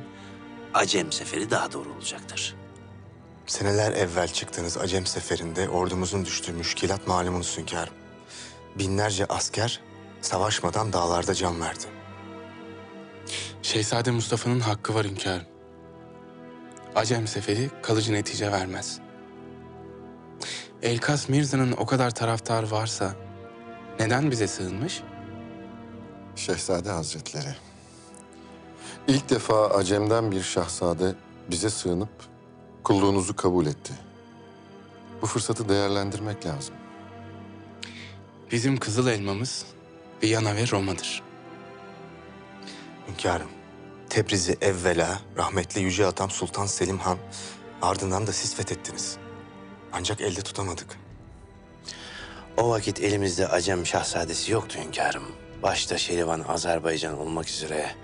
Acem seferi daha doğru olacaktır. Seneler evvel çıktığınız Acem seferinde ordumuzun düştüğü müşkilat malumunuz hünkârım. Binlerce asker savaşmadan dağlarda can verdi. Şehzade Mustafa'nın hakkı var hünkârım. Acem seferi kalıcı netice vermez. Elkas Mirza'nın o kadar taraftarı varsa neden bize sığınmış? Şehzade Hazretleri. İlk defa Acem'den bir şahzade bize sığınıp kulluğunuzu kabul etti. Bu fırsatı değerlendirmek lazım. Bizim kızıl elmamız Viyana ve Roma'dır. Hünkârım, Tebriz'i evvela rahmetli Yüce Atam Sultan Selim Han, ardından da siz fethettiniz. Ancak elde tutamadık. O vakit elimizde Acem şahzadesi yoktu hünkârım. Başta Şerivan, Azerbaycan olmak üzere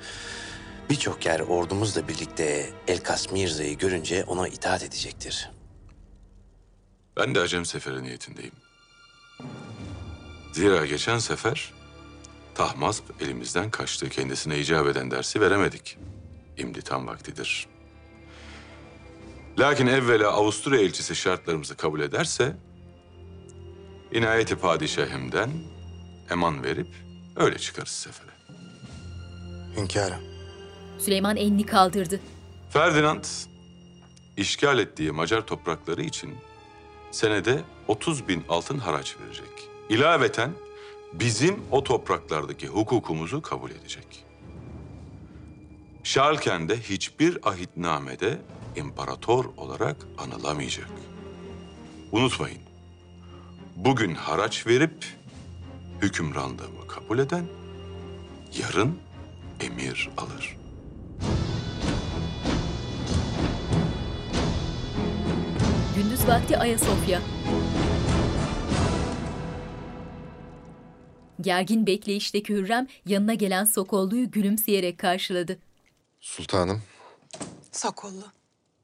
birçok yer ordumuzla birlikte Elkas Mirza'yı görünce ona itaat edecektir. Ben de Acem seferi niyetindeyim. Zira geçen sefer Tahmasp elimizden kaçtı. Kendisine icap eden dersi veremedik. Şimdi tam vaktidir. Lakin evvela Avusturya elçisi şartlarımızı kabul ederse... ...inayeti padişahimden eman verip öyle çıkarız sefere. Hünkârım. Süleyman elini kaldırdı. Ferdinand işgal ettiği Macar toprakları için senede 30 bin altın haraç verecek. İlaveten bizim o topraklardaki hukukumuzu kabul edecek. Şarlken'de hiçbir ahitnamede imparator olarak anılamayacak. Unutmayın, bugün haraç verip hükümranlığımı kabul eden yarın emir alır. Gündüz vakti Ayasofya. Gergin bekleyişteki Hürrem yanına gelen Sokollu'yu gülümseyerek karşıladı. Sultanım, Sokollu.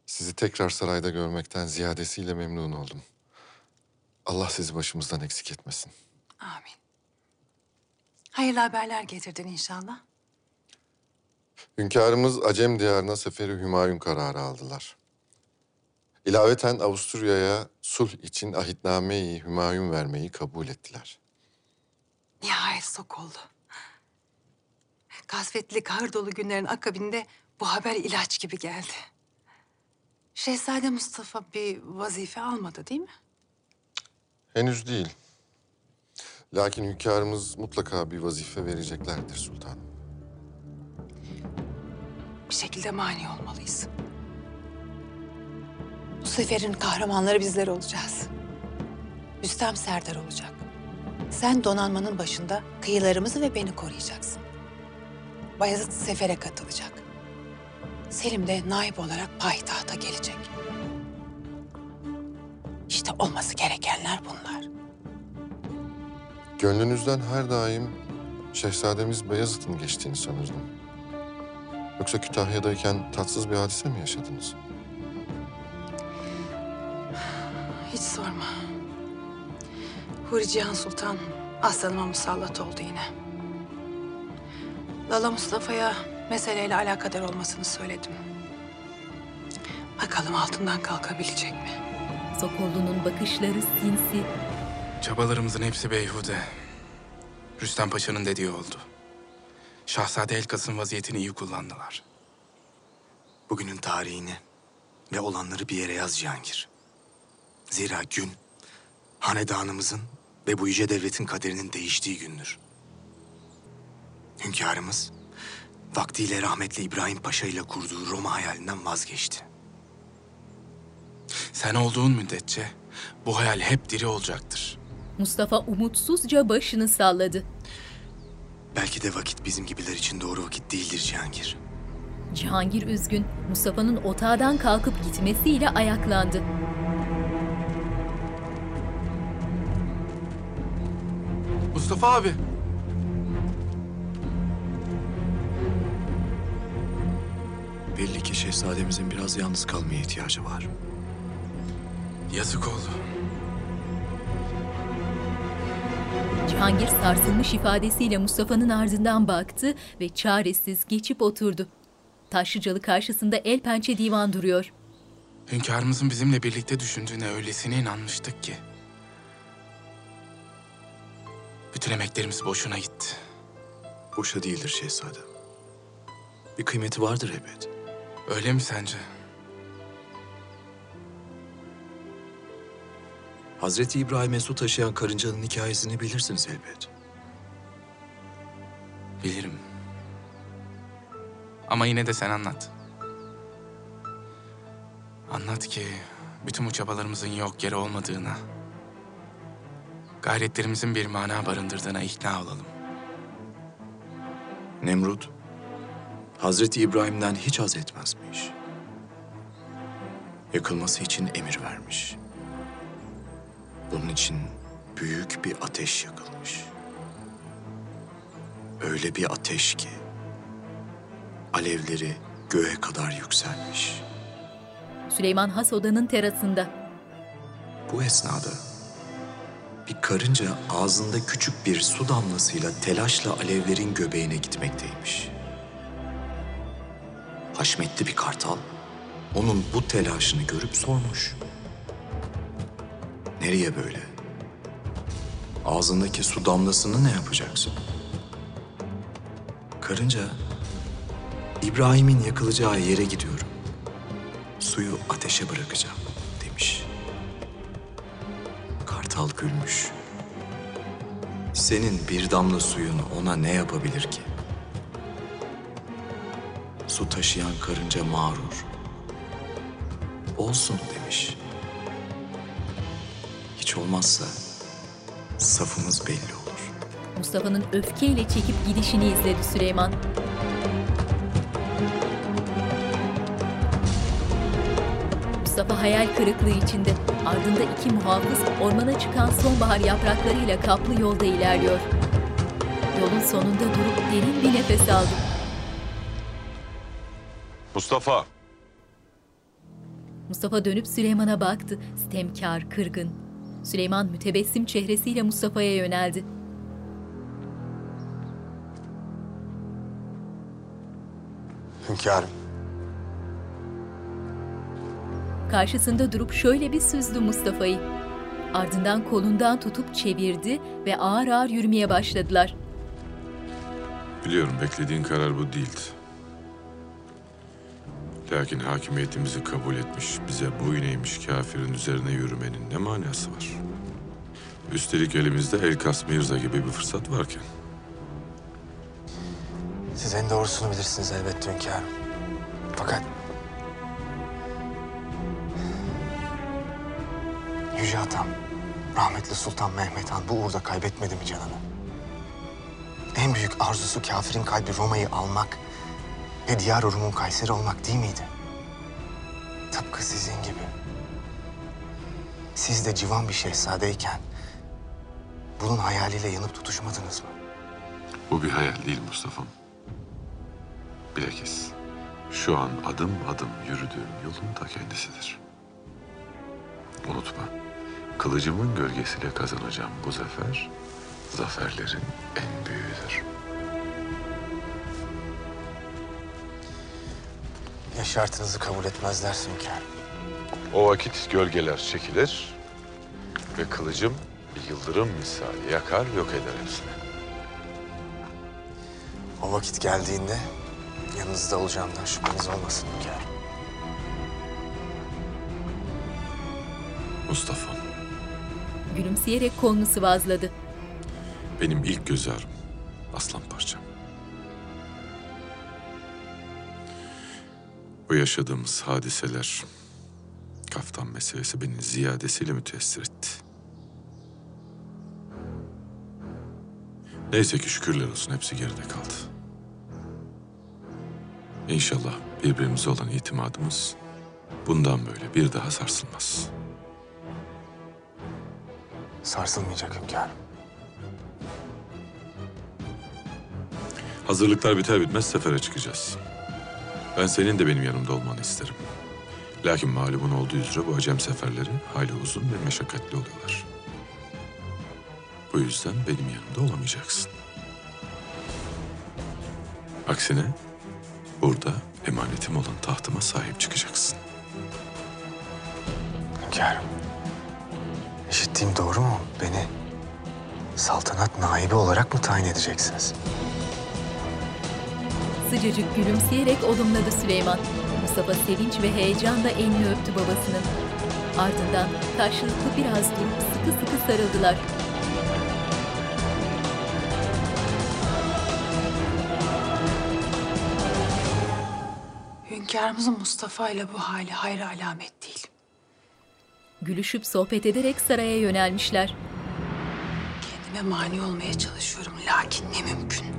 sizi tekrar sarayda görmekten ziyadesiyle memnun oldum. Allah sizi başımızdan eksik etmesin. Amin. Hayırlı haberler getirdin inşallah. Hünkârımız Acem diyarına seferi Hümayun kararı aldılar. İlaveten Avusturya'ya sulh için ahitname-i Hümayun vermeyi kabul ettiler. Nihayet Sokollu. Kasvetli, kahır dolu günlerin akabinde bu haber ilaç gibi geldi. Şehzade Mustafa bir vazife almadı değil mi? Henüz değil. Lakin hünkârımız mutlaka bir vazife vereceklerdir sultanım. Bir şekilde mani olmalıyız. Bu seferin kahramanları bizler olacağız. Rüstem Serdar olacak. Sen donanmanın başında kıyılarımızı ve beni koruyacaksın. Bayezid sefere katılacak. Selim de naip olarak payitahta gelecek. İşte olması gerekenler bunlar. Gönlünüzden her daim Şehzademiz Beyazıt'ın geçtiğini sanırdım. Yoksa Kütahya'dayken tatsız bir hadise mi yaşadınız? Hiç sorma. Huri Cihan Sultan aslanıma musallat oldu yine. Lala Mustafa'ya meseleyle alakadar olmasını söyledim. Bakalım altından kalkabilecek mi? Sokollu'nun bakışları sinsi. Çabalarımızın hepsi beyhude. Rüstem Paşa'nın dediği oldu. Şahzade Elkas'ın vaziyetini iyi kullandılar. Bugünün tarihini ve olanları bir yere yaz Cihangir. Zira gün hanedanımızın ve bu yüce devletin kaderinin değiştiği gündür. Hünkârımız Vaktiyle rahmetli İbrahim Paşa ile kurduğu Roma hayalinden vazgeçti. Sen olduğun müddetçe bu hayal hep diri olacaktır. Mustafa umutsuzca başını salladı. Belki de vakit bizim gibiler için doğru vakit değildir Cihangir. Cihangir üzgün, Mustafa'nın otağdan kalkıp gitmesiyle ayaklandı. Mustafa abi. Belli ki şehzademizin biraz yalnız kalmaya ihtiyacı var. Yazık oldu. Cihangir sarsılmış ifadesiyle Mustafa'nın ardından baktı ve çaresiz geçip oturdu. Taşlıcalı karşısında el pençe divan duruyor. Hünkârımızın bizimle birlikte düşündüğüne öylesine inanmıştık ki. Bütün emeklerimiz boşuna gitti. Boşa değildir şehzadem. Bir kıymeti vardır elbet. Öyle mi sence? Hazreti İbrahim'e su taşıyan karıncanın hikayesini bilirsiniz elbet. Bilirim. Ama yine de sen anlat. Anlat ki bütün bu çabalarımızın yok yere olmadığına, gayretlerimizin bir mana barındırdığına ikna olalım. Nemrut, Hazreti İbrahim'den hiç haz etmezmiş. Yakılması için emir vermiş. Bunun için büyük bir ateş yakılmış. Öyle bir ateş ki alevleri göğe kadar yükselmiş. Süleyman Has odanın terasında. Bu esnada bir karınca ağzında küçük bir su damlasıyla telaşla alevlerin göbeğine gitmekteymiş. Haşmetli bir kartal onun bu telaşını görüp sormuş. Nereye böyle? Ağzındaki su damlasını ne yapacaksın? Karınca, İbrahim'in yakılacağı yere gidiyorum. Suyu ateşe bırakacağım demiş. Kartal gülmüş. Senin bir damla suyun ona ne yapabilir ki? Su taşıyan karınca mağrur. Olsun demiş. Hiç olmazsa safımız belli olur. Mustafa'nın öfkeyle çekip gidişini izledi Süleyman. Mustafa hayal kırıklığı içinde. Ardında iki muhafız ormana çıkan sonbahar yapraklarıyla kaplı yolda ilerliyor. Yolun sonunda durup derin bir nefes aldı. Mustafa! Mustafa dönüp Süleyman'a baktı. Stemkar, kırgın. Süleyman mütebessim çehresiyle Mustafa'ya yöneldi. Hünkârım. Karşısında durup şöyle bir süzdü Mustafa'yı. Ardından kolundan tutup çevirdi ve ağır ağır yürümeye başladılar. Biliyorum beklediğin karar bu değildi. Lakin hakimiyetimizi kabul etmiş, bize boyun eğmiş kafirin üzerine yürümenin ne manası var? Üstelik elimizde Elkas Mirza gibi bir fırsat varken. Siz en doğrusunu bilirsiniz elbette hünkârım. Fakat... Yüce Atam, rahmetli Sultan Mehmet Han bu uğurda kaybetmedi mi canını? En büyük arzusu kafirin kalbi Roma'yı almak ve Diyar Rum'un Kayseri olmak değil miydi? Tıpkı sizin gibi. Siz de civan bir şehzadeyken bunun hayaliyle yanıp tutuşmadınız mı? Bu bir hayal değil Mustafa'm. Bilakis şu an adım adım yürüdüğüm yolun ta kendisidir. Unutma, kılıcımın gölgesiyle kazanacağım bu zafer, zaferlerin en büyüğüdür. Ya şartınızı kabul etmezlerse hünkârım? O vakit gölgeler çekilir ve kılıcım bir yıldırım misali yakar yok eder hepsini. O vakit geldiğinde yanınızda olacağımdan şüpheniz olmasın hünkârım. Mustafa, Gülümseyerek kolunu sıvazladı. benim ilk göz ağrım, aslan parçam. O yaşadığımız hadiseler, kaftan meselesi beni ziyadesiyle müteessir etti. Neyse ki şükürler olsun hepsi geride kaldı. İnşallah birbirimize olan itimadımız bundan böyle bir daha sarsılmaz. Sarsılmayacak hünkârım. Hazırlıklar biter bitmez sefere çıkacağız. Ben senin de benim yanımda olmanı isterim. Lakin malumun olduğu üzere bu acem seferleri hayli uzun ve meşakkatli oluyorlar. Bu yüzden benim yanımda olamayacaksın. Aksine burada emanetim olan tahtıma sahip çıkacaksın. Hünkârım. İşittiğim doğru mu? Beni saltanat naibi olarak mı tayin edeceksiniz? Sıcacık gülümseyerek olumladı Süleyman. Mustafa sevinç ve heyecanla elini öptü babasının. Ardından karşılıklı biraz durup sıkı sıkı sarıldılar. Hünkârımızın Mustafa ile bu hali hayır alamet değil. Gülüşüp sohbet ederek saraya yönelmişler. Kendime mani olmaya çalışıyorum lakin ne mümkün.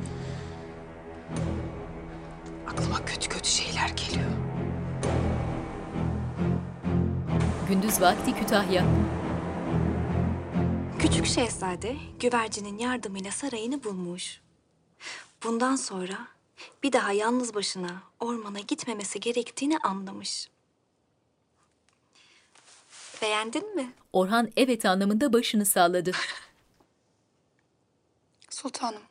Aklıma kötü kötü şeyler geliyor. Gündüz vakti Kütahya. Küçük şehzade güvercinin yardımıyla sarayını bulmuş. Bundan sonra bir daha yalnız başına ormana gitmemesi gerektiğini anlamış. Beğendin mi? Orhan evet anlamında başını salladı. Sultanım,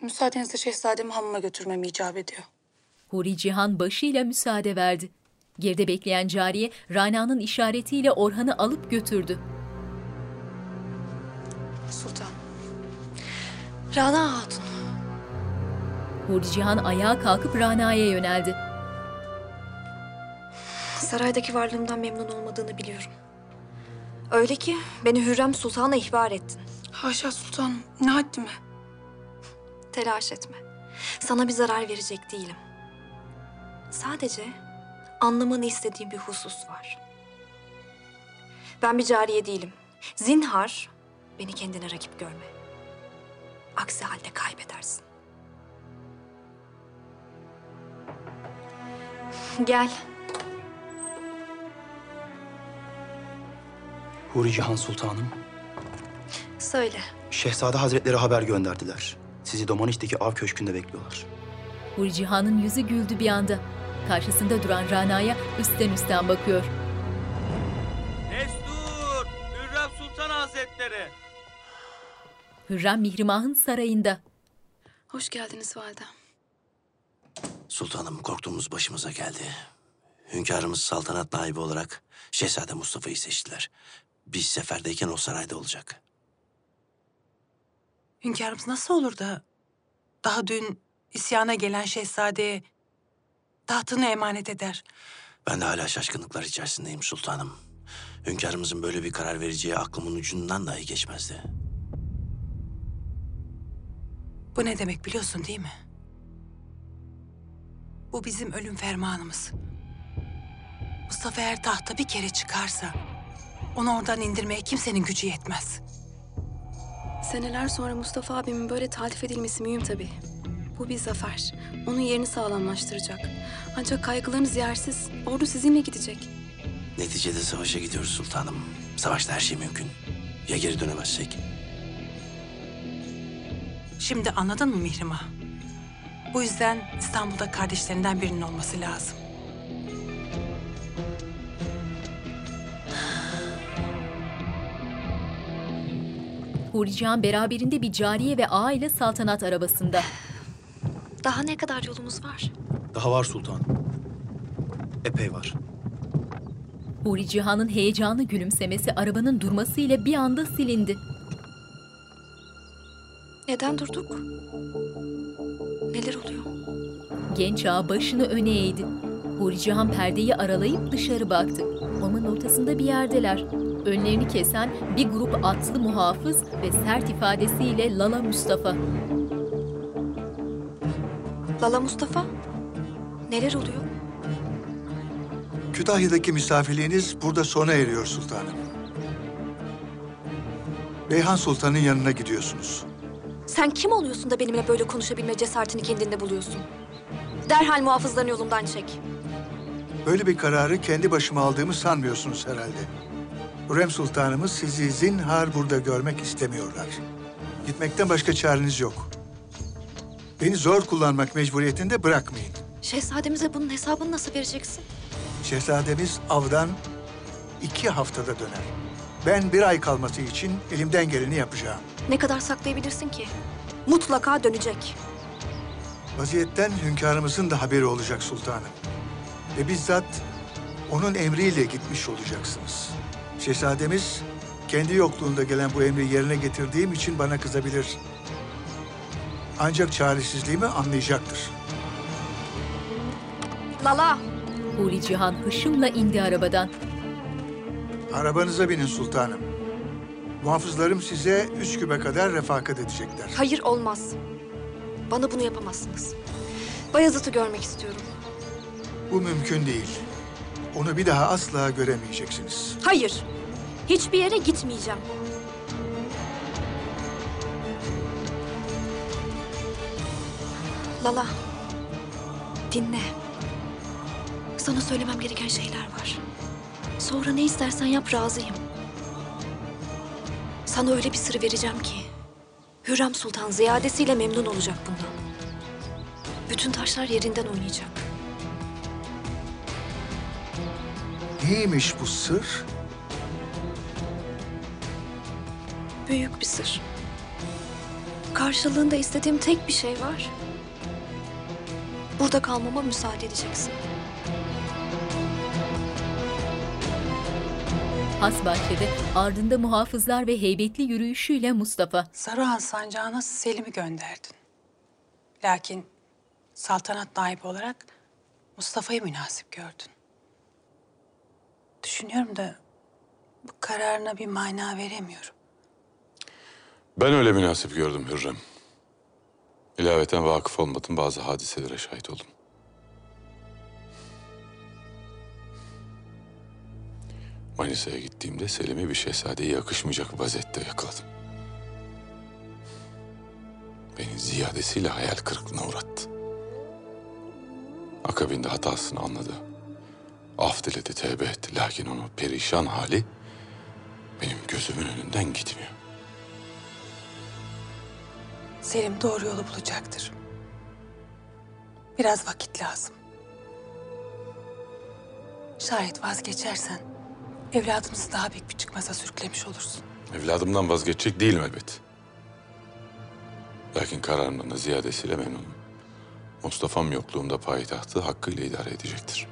müsaadenizle şehzademi hamama götürmemi icap ediyor. Huri Cihan başıyla müsaade verdi. Geride bekleyen cariye Rana'nın işaretiyle Orhan'ı alıp götürdü. Sultan. Rana Hatun. Huri Cihan ayağa kalkıp Rana'ya yöneldi. Saraydaki varlığımdan memnun olmadığını biliyorum. Öyle ki beni Hürrem Sultan'a ihbar ettin. Haşa sultanım, ne haddime. Telaş etme. Sana bir zarar verecek değilim. Sadece anlamanı istediğim bir husus var. Ben bir cariye değilim. Zinhar beni kendine rakip görme. Aksi halde kaybedersin. Gel. Huri Cihan Sultanım, Söyle. Şehzade Hazretleri haber gönderdiler. Sizi Domaniç'teki av köşkünde bekliyorlar. Huri Cihan'ın yüzü güldü bir anda. Karşısında duran Rana'ya üstten üstten bakıyor. Destur! Hürrem Sultan Hazretleri! Hürrem Mihrimah'ın sarayında. Hoş geldiniz validem. Sultanım korktuğumuz başımıza geldi. Hünkârımız saltanat naibi olarak Şehzade Mustafa'yı seçtiler. Biz seferdeyken o sarayda olacak. Hünkârımız nasıl olur da daha dün isyana gelen şehzadeye tahtını emanet eder? Ben de hala şaşkınlıklar içerisindeyim sultanım. Hünkârımızın böyle bir karar vereceği aklımın ucundan dahi geçmezdi. Bu ne demek biliyorsun değil mi? Bu bizim ölüm fermanımız. Mustafa eğer tahta bir kere çıkarsa onu oradan indirmeye kimsenin gücü yetmez. Seneler sonra Mustafa abimin böyle taltif edilmesi mühim tabii. Bu bir zafer. Onun yerini sağlamlaştıracak. Ancak kaygılarınız yersiz. Ordu sizinle gidecek. Neticede savaşa gidiyoruz sultanım. Savaşta her şey mümkün. Ya geri dönemezsek? Şimdi anladın mı Mihrimah? Bu yüzden İstanbul'da kardeşlerinden birinin olması lazım. Huri Cihan beraberinde bir cariye ve ağa ile saltanat arabasında. Daha ne kadar yolumuz var? Daha var sultanım. Epey var. Huri Cihan'ın heyecanlı gülümsemesi arabanın durmasıyla bir anda silindi. Neden durduk? Neler oluyor? Genç ağa başını öne eğdi. Huri Cihan perdeyi aralayıp dışarı baktı. Ormanın ortasında bir yerdeler. Önlerini kesen bir grup atlı muhafız ve sert ifadesiyle Lala Mustafa. Lala Mustafa? Neler oluyor? Kütahya'daki misafirliğiniz burada sona eriyor sultanım. Beyhan Sultan'ın yanına gidiyorsunuz. Sen kim oluyorsun da benimle böyle konuşabilme cesaretini kendinde buluyorsun? Derhal muhafızların yolumdan çek. Böyle bir kararı kendi başıma aldığımı sanmıyorsunuz herhalde. Hürrem Sultanımız sizi zinhar burada görmek istemiyorlar. Gitmekten başka çareniz yok. Beni zor kullanmak mecburiyetinde bırakmayın. Şehzademize bunun hesabını nasıl vereceksin? Şehzademiz avdan iki haftada döner. Ben bir ay kalması için elimden geleni yapacağım. Ne kadar saklayabilirsin ki? Mutlaka dönecek. Vaziyetten hünkârımızın da haberi olacak sultanım. Ve bizzat onun emriyle gitmiş olacaksınız. Şehzademiz kendi yokluğunda gelen bu emri yerine getirdiğim için bana kızabilir. Ancak çaresizliğimi anlayacaktır. Lala! Huri Cihan hışımla indi arabadan. Arabanıza binin sultanım. Muhafızlarım size Üsküp'e kadar refakat edecekler. Hayır olmaz. Bana bunu yapamazsınız. Bayezid'i görmek istiyorum. Bu mümkün değil. Onu bir daha asla göremeyeceksiniz. Hayır. Hiçbir yere gitmeyeceğim. Lala. Dinle. Sana söylemem gereken şeyler var. Sonra ne istersen yap razıyım. Sana öyle bir sır vereceğim ki. Hürrem Sultan ziyadesiyle memnun olacak bundan. Bütün taşlar yerinden oynayacak. Neymiş bu sır? Büyük bir sır. Karşılığında istediğim tek bir şey var. Burada kalmama müsaade edeceksin. Has bahçede ardında muhafızlar ve heybetli yürüyüşüyle Mustafa. Saruhan sancağına Selim'i gönderdin. Lakin saltanat naibi olarak Mustafa'yı münasip gördün. Düşünüyorum da bu kararına bir mana veremiyorum. Ben öyle münasip gördüm Hürrem. İlaveten vakıf olmadığım bazı hadiselere şahit oldum. Manisa'ya gittiğimde Selim'i bir şehzadeye yakışmayacak vaziyette yakaladım. Beni ziyadesiyle hayal kırıklığına uğrattı. Akabinde hatasını anladı. Af diledi, tevbe etti. Lakin onun perişan hali benim gözümün önünden gitmiyor. Selim doğru yolu bulacaktır. Biraz vakit lazım. Şayet vazgeçersen evladımızı daha büyük bir çıkmaza sürüklemiş olursun. Evladımdan vazgeçecek değilim elbet. Lakin kararımdan da ziyadesiyle memnunum. Mustafa'm yokluğumda payitahtı hakkıyla idare edecektir.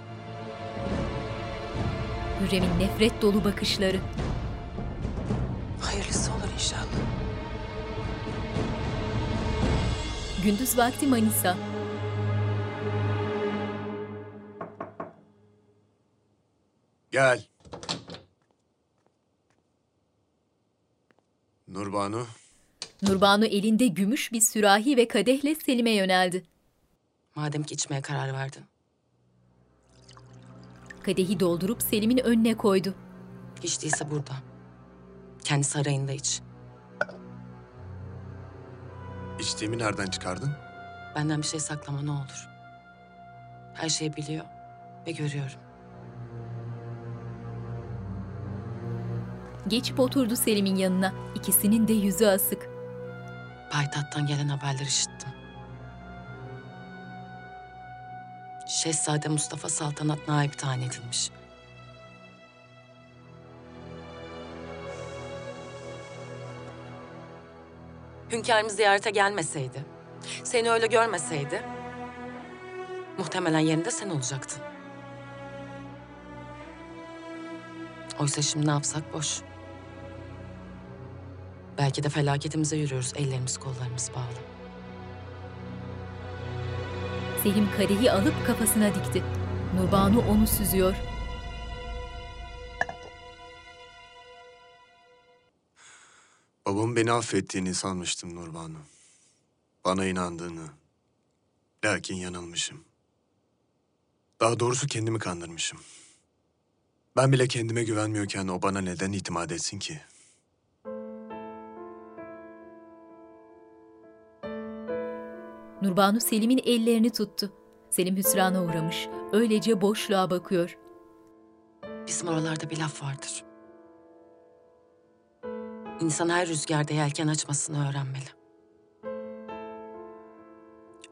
Hürrem'in nefret dolu bakışları. Hayırlısı olur inşallah. Gündüz vakti Manisa. Gel. Nurbanu, Nurbanu elinde gümüş bir sürahi ve kadehle Selim'e yöneldi. Madem ki içmeye karar verdin. Kadehi doldurup Selim'in önüne koydu. Hiç değilse burada. Kendi sarayında iç. İçtiğimi nereden çıkardın? Benden bir şey saklama ne olur. Her şeyi biliyor ve görüyorum. Geçip oturdu Selim'in yanına. İkisinin de yüzü asık. Payitahttan gelen haberleri işittim. Şehzade Mustafa saltanat naibi tayin edilmiş. Hünkârımız ziyarete gelmeseydi, seni öyle görmeseydi, muhtemelen yerinde sen olacaktın. Oysa şimdi ne yapsak boş. Belki de felaketimize yürüyoruz, ellerimiz kollarımız bağlı. Selim kadehi alıp kafasına dikti. Nurbanu onu süzüyor. Babamın beni affettiğini sanmıştım Nurbanu. Bana inandığını. Lakin yanılmışım. Daha doğrusu kendimi kandırmışım. Ben bile kendime güvenmiyorken o bana neden itimat etsin ki? Nurbanu Selim'in ellerini tuttu. Selim hüsrana uğramış. Öylece boşluğa bakıyor. Bizim oralarda bir laf vardır. İnsan her rüzgarda yelken açmasını öğrenmeli.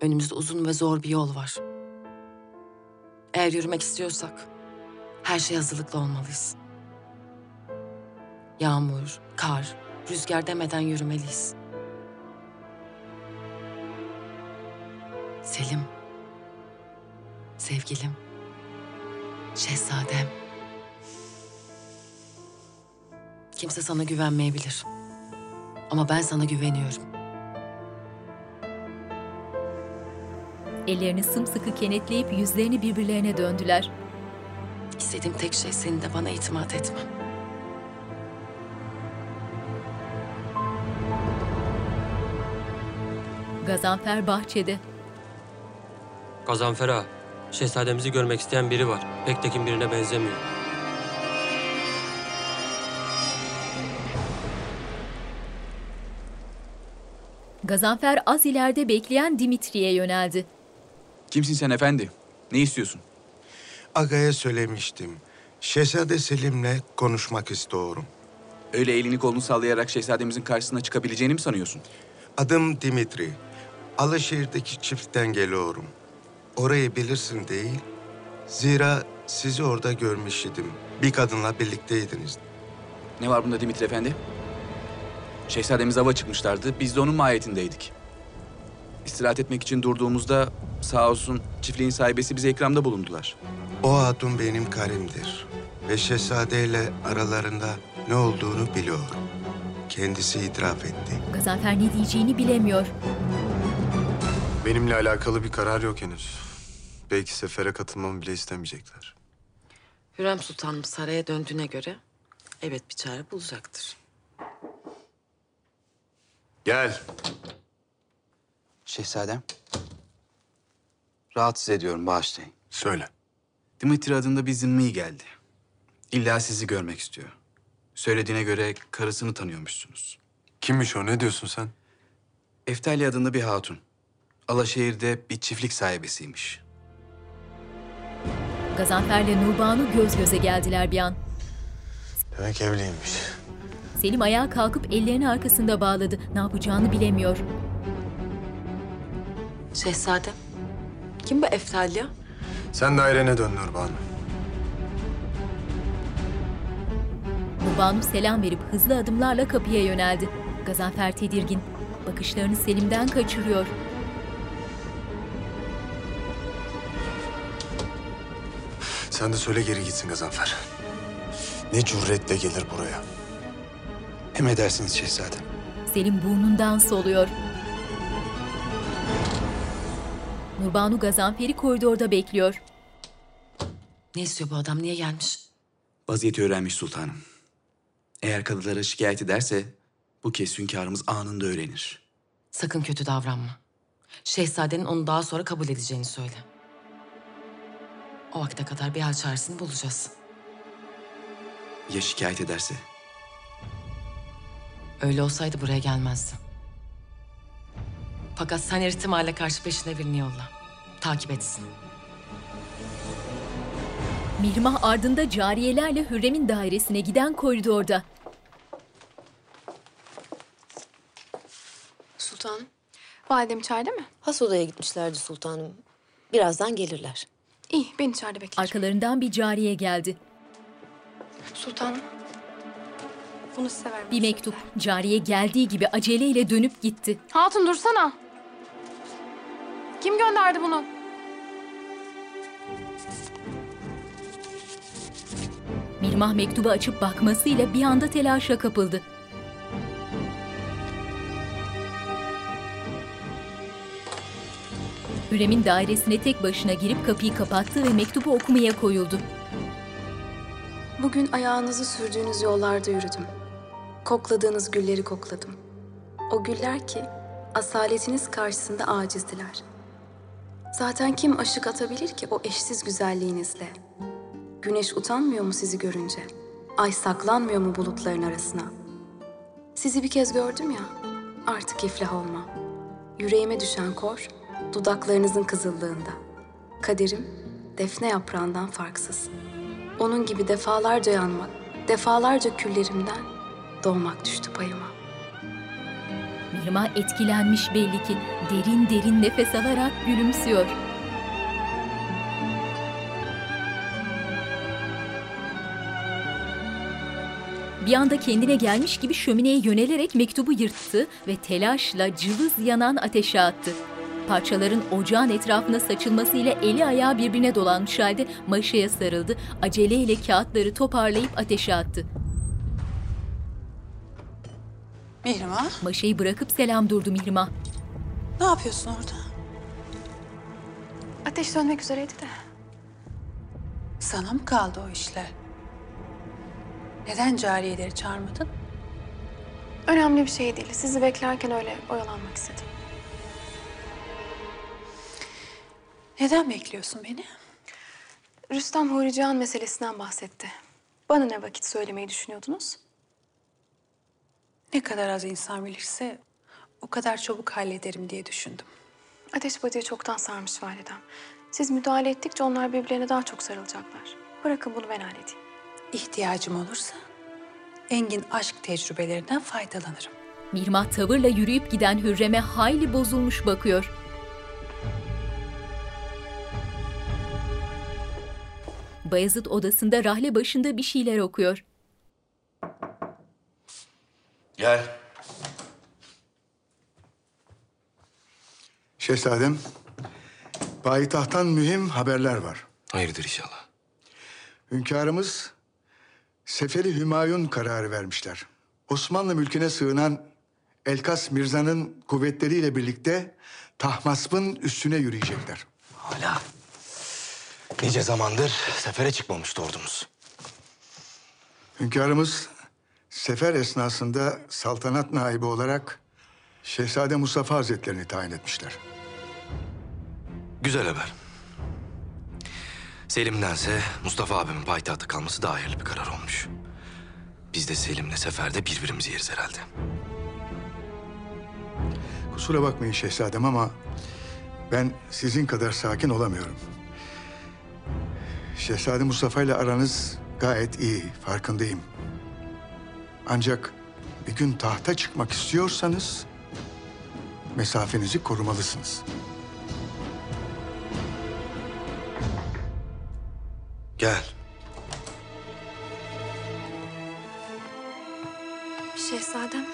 Önümüzde uzun ve zor bir yol var. Eğer yürümek istiyorsak her şey hazırlıklı olmalıyız. Yağmur, kar, rüzgar demeden yürümeliyiz. Selim, sevgilim, şehzadem. Kimse sana güvenmeyebilir. Ama ben sana güveniyorum. Ellerini sımsıkı kenetleyip yüzlerini birbirlerine döndüler. İstediğim tek şey senin de bana itimat etmen. Gazanfer bahçede. Gazanfer ağa, şehzademizi görmek isteyen biri var. Pek tekin birine benzemiyor. Gazanfer az ileride bekleyen Dimitri'ye yöneldi. Kimsin sen efendi? Ne istiyorsun? Aga'ya söylemiştim. Şehzade Selim'le konuşmak istiyorum. Öyle elini kolunu sallayarak şehzademizin karşısına çıkabileceğini mi sanıyorsun? Adım Dimitri. Alaşehir'deki çiftten geliyorum. Orayı bilirsin değil. Zira sizi orada görmüş idim. Bir kadınla birlikteydiniz. Ne var bunda Dimitri efendi? Şehzademiz ava çıkmışlardı. Biz de onun mahiyetindeydik. İstirahat etmek için durduğumuzda sağ olsun çiftliğin sahibesi bize ikramda bulundular. O hatun benim karimdir. Ve şehzadeyle aralarında ne olduğunu biliyorum. Kendisi itiraf etti. Gazanfer ne diyeceğini bilemiyor. Benimle alakalı bir karar yok henüz. Belki sefere katılmamı bile istemeyecekler. Hürrem Sultanım saraya döndüğüne göre evet bir çare bulacaktır. Gel. Şehzadem. Rahatsız ediyorum bağışlayın. Söyle. Dimitri adında bir zimmi geldi. İlla sizi görmek istiyor. Söylediğine göre karısını tanıyormuşsunuz. Kimmiş o? Ne diyorsun sen? Eftalya adında bir hatun. Alaşehir'de bir çiftlik sahibesiymiş. Gazanfer'le Nurbanu göz göze geldiler bir an. Demek evliymiş. Selim ayağa kalkıp ellerini arkasında bağladı. Ne yapacağını bilemiyor. Şehzadem, kim bu Eftalya? Sen dairene dön Nurbanu. Nurbanu selam verip hızlı adımlarla kapıya yöneldi. Gazanfer tedirgin. Bakışlarını Selim'den kaçırıyor. Sen de söyle geri gitsin Gazanfer. Ne cüretle gelir buraya. Emredersiniz şehzadem. Selim burnundan soluyor. Nurbanu Gazanfer'i koridorda bekliyor. Ne istiyor bu adam? Niye gelmiş? Vaziyeti öğrenmiş sultanım. Eğer kadılara şikayet ederse bu kez hünkârımız anında öğrenir. Sakın kötü davranma. Şehzadenin onu daha sonra kabul edeceğini söyle. O vakte kadar bir hal çaresini bulacağız. Ya şikayet ederse? Öyle olsaydı buraya gelmezdi. Fakat sen her ihtimale karşı peşine birini yolla. Takip etsin. Mihrimah ardında cariyelerle Hürrem'in dairesine giden koridorda. Sultanım. Validem içeride mi? Has odaya gitmişlerdi sultanım. Birazdan gelirler. İyi, ben içeride beklerim. Arkalarından bir cariye geldi. Sultanım. Bunu size vermek Bir mektup. Cariye geldiği gibi aceleyle dönüp gitti. Hatun dursana. Kim gönderdi bunu? Mirmah mektubu açıp bakmasıyla bir anda telaşa kapıldı. Hürrem'in dairesine tek başına girip kapıyı kapattı ve mektubu okumaya koyuldu. Bugün ayağınızı sürdüğünüz yollarda yürüdüm. Kokladığınız gülleri kokladım. O güller ki asaletiniz karşısında acizdiler. Zaten kim aşık atabilir ki o eşsiz güzelliğinizle? Güneş utanmıyor mu sizi görünce? Ay saklanmıyor mu bulutların arasına? Sizi bir kez gördüm ya, artık iflah olmam. Yüreğime düşen kor, dudaklarınızın kızıllığında. Kaderim, defne yaprağından farksız. Onun gibi defalarca yanmak, defalarca küllerimden doğmak düştü payıma. Mihrimah etkilenmiş belli ki. Derin derin nefes alarak gülümsüyor. Bir anda kendine gelmiş gibi şömineye yönelerek mektubu yırttı ve telaşla cılız yanan ateşe attı. Parçaların ocağın etrafına saçılmasıyla eli ayağı birbirine dolanmış halde maşaya sarıldı. Aceleyle kağıtları toparlayıp ateşe attı. Mihrimah, Maşayı bırakıp selam durdu Mihrimah. ne yapıyorsun orada? Ateş sönmek üzereydi de. Sana mı kaldı o işler? Neden cariyeleri çağırmadın? Önemli bir şey değil. Sizi beklerken öyle oyalanmak istedim. Neden bekliyorsun beni? Rüstem Huri Cihan meselesinden bahsetti. Bana ne vakit söylemeyi düşünüyordunuz? Ne kadar az insan bilirse o kadar çabuk hallederim diye düşündüm. Ateş bacayı çoktan sarmış validem. Siz müdahale ettikçe onlar birbirlerine daha çok sarılacaklar. Bırakın bunu ben halledeyim. İhtiyacım olursa engin aşk tecrübelerinden faydalanırım. Mihrimah tavırla yürüyüp giden Hürrem'e hayli bozulmuş bakıyor. Bayezid odasında rahle başında bir şeyler okuyor. Gel. Şehzadem, payitahttan mühim haberler var. Hayırdır inşallah. Hünkârımız Seferi Hümayun kararı vermişler. Osmanlı mülküne sığınan Elkas Mirza'nın kuvvetleriyle birlikte Tahmasp'ın üstüne yürüyecekler. Hala. Nice zamandır sefere çıkmamıştı ordumuz. Hünkârımız sefer esnasında saltanat naibi olarak Şehzade Mustafa Hazretlerini tayin etmişler. Güzel haber. Selim'dense Mustafa abimin payitahtta kalması daha hayırlı bir karar olmuş. Biz de Selim'le seferde birbirimizi yeriz herhalde. Kusura bakmayın şehzadem ama ben sizin kadar sakin olamıyorum. Şehzade Mustafa ile aranız gayet iyi, farkındayım. Ancak bir gün tahta çıkmak istiyorsanız mesafenizi korumalısınız. Gel. Şehzadem,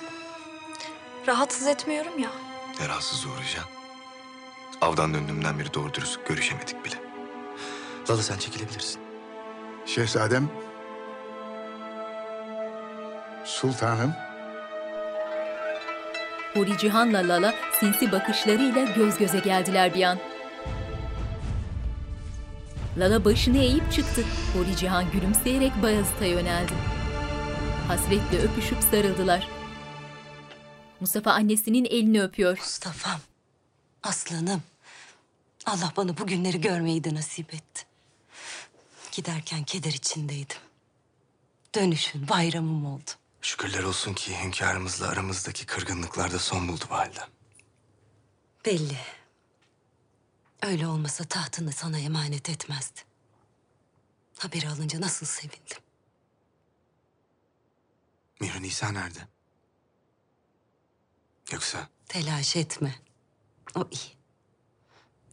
rahatsız etmiyorum ya. Ne rahatsız uğrayacaksın. Avdan döndüğümden beri doğru dürüst görüşemedik bile. Lala sen çekilebilirsin. Şehzadem, sultanım, Huri Cihan'la Lala sinsi bakışlarıyla göz göze geldiler bir an. Lala başını eğip çıktı. Huri Cihan gülümseyerek Bayezid'e yöneldi. Hasretle öpüşüp sarıldılar. Mustafa annesinin elini öpüyor. Mustafa'm, aslanım. Allah bana bu günleri görmeyi de nasip etti. Giderken keder içindeydim. Dönüşün bayramım oldu. Şükürler olsun ki hünkârımızla aramızdaki kırgınlıklar da son buldu validem. Belli. Öyle olmasa tahtını sana emanet etmezdi. Haberi alınca nasıl sevindim. Mihri Nisa nerede? Yoksa Telaş etme. O iyi.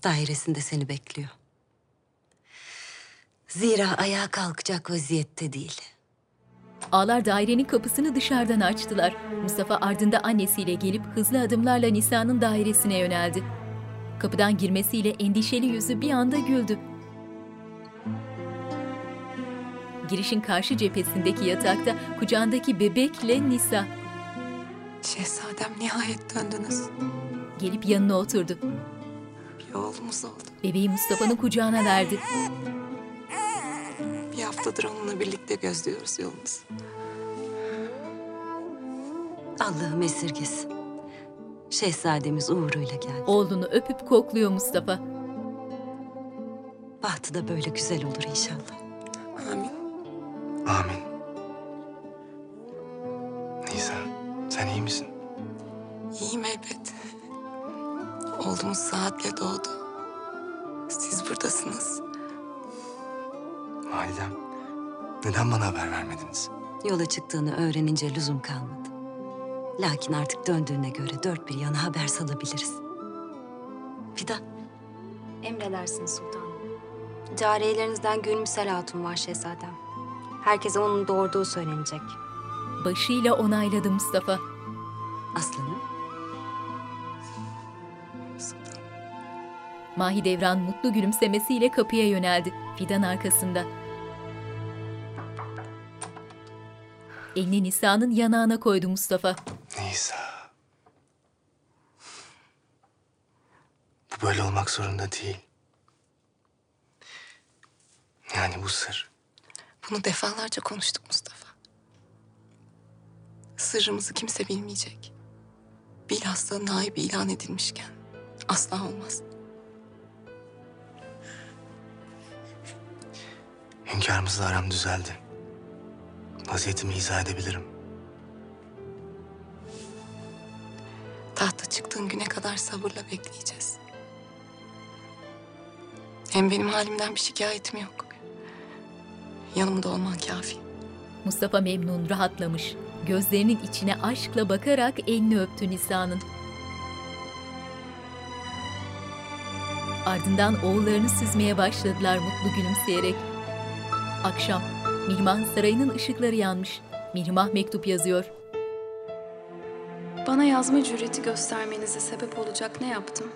Dairesinde seni bekliyor. Zira ayağa kalkacak vaziyette değil. Ağlar dairenin kapısını dışarıdan açtılar. Mustafa ardında annesiyle gelip hızlı adımlarla Nisa'nın dairesine yöneldi. Kapıdan girmesiyle endişeli yüzü bir anda güldü. Girişin karşı cephesindeki yatakta kucağındaki bebekle Nisa. Şehzadem nihayet döndünüz. Gelip yanına oturdu. Bir oğlumuz oldu. Bebeği Mustafa'nın kucağına verdi. Haftadır onunla birlikte gözlüyoruz yolumuzu. Allah'ım esirgesin. Şehzademiz uğruyla geldi. Oğlunu öpüp kokluyor Mustafa. Bahtı da böyle güzel olur inşallah. Amin. Nisa, sen iyi misin? İyiyim elbet. Oğlumuz saatle doğdu. Siz buradasınız. Validem, neden bana haber vermediniz? Yola çıktığını öğrenince lüzum kalmadı. Lakin artık döndüğüne göre dört bir yana haber salabiliriz. Fidan, Emredersiniz sultanım. Cariyelerinizden Gülmüsel Hatun var şehzadem. Herkese onun doğurduğu söylenecek. Başıyla onayladı Mustafa. Aslanım. Mahidevran mutlu gülümsemesiyle kapıya yöneldi. Fidan arkasında. Elini Nisa'nın yanağına koydu Mustafa. Nisa. Bu böyle olmak zorunda değil. Yani bu sır. Bunu defalarca konuştuk Mustafa. Sırrımızı kimse bilmeyecek. Bilhassa naib ilan edilmişken. Asla olmaz. Hünkârımızla aram düzeldi. Vaziyetimi izah edebilirim. Tahta çıktığın güne kadar sabırla bekleyeceğiz. Hem benim halimden bir şikayetim yok. Yanımda olman kafi. Mustafa memnun, rahatlamış. Gözlerinin içine aşkla bakarak elini öptü Nisa'nın. Ardından oğullarını süzmeye başladılar mutlu gülümseyerek. Akşam, Mihrimah Sarayı'nın ışıkları yanmış. Mihrimah mektup yazıyor. Bana yazma cüreti göstermenize sebep olacak ne yaptım?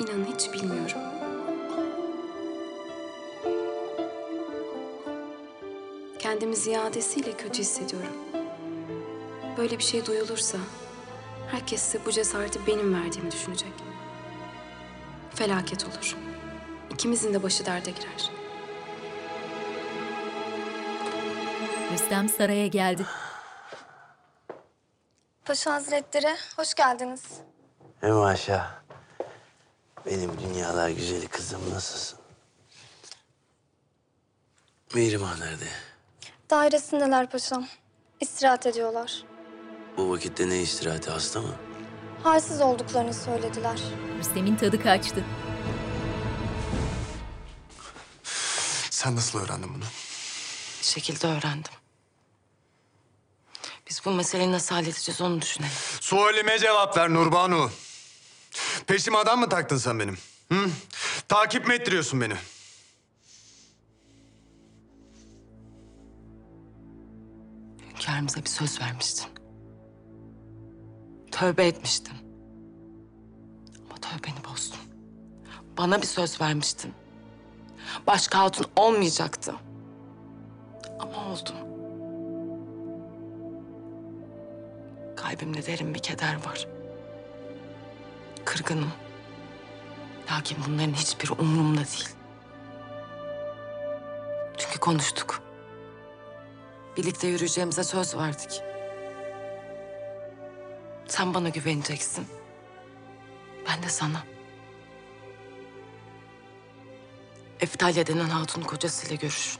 İnanın hiç bilmiyorum. Kendimi ziyadesiyle kötü hissediyorum. Böyle bir şey duyulursa herkes de bu cesareti benim verdiğimi düşünecek. Felaket olur. İkimizin de başı derde girer. Rüstem saraya geldi. Paşa Hazretleri, hoş geldiniz. He maşa. Benim dünyalar güzeli kızım nasılsın? Mihrimah nerede? Dairesindeler paşam. İstirahat ediyorlar. Bu vakitte ne istirahati hasta mı? Halsiz olduklarını söylediler. Rüstem'in tadı kaçtı. Sen nasıl öğrendin bunu? Bir şekilde öğrendim. Biz bu meseleyi nasıl halledeceğiz onu düşünelim. Sualime cevap ver Nurbanu. Peşime adam mı taktın sen benim? Hı? Takip mi ettiriyorsun beni? Hünkârımıza bir söz vermiştin. Tövbe etmiştin. Ama tövbeni bozdun. Bana bir söz vermiştin. Başka hatun olmayacaktı. Ama oldu. Kalbimde derin bir keder var. Kırgınım. Lakin bunların hiçbiri umurumda değil. Çünkü konuştuk. Birlikte yürüyeceğimize söz verdik. Sen bana güveneceksin. Ben de sana. Eftalya denen hatun kocasıyla görüş.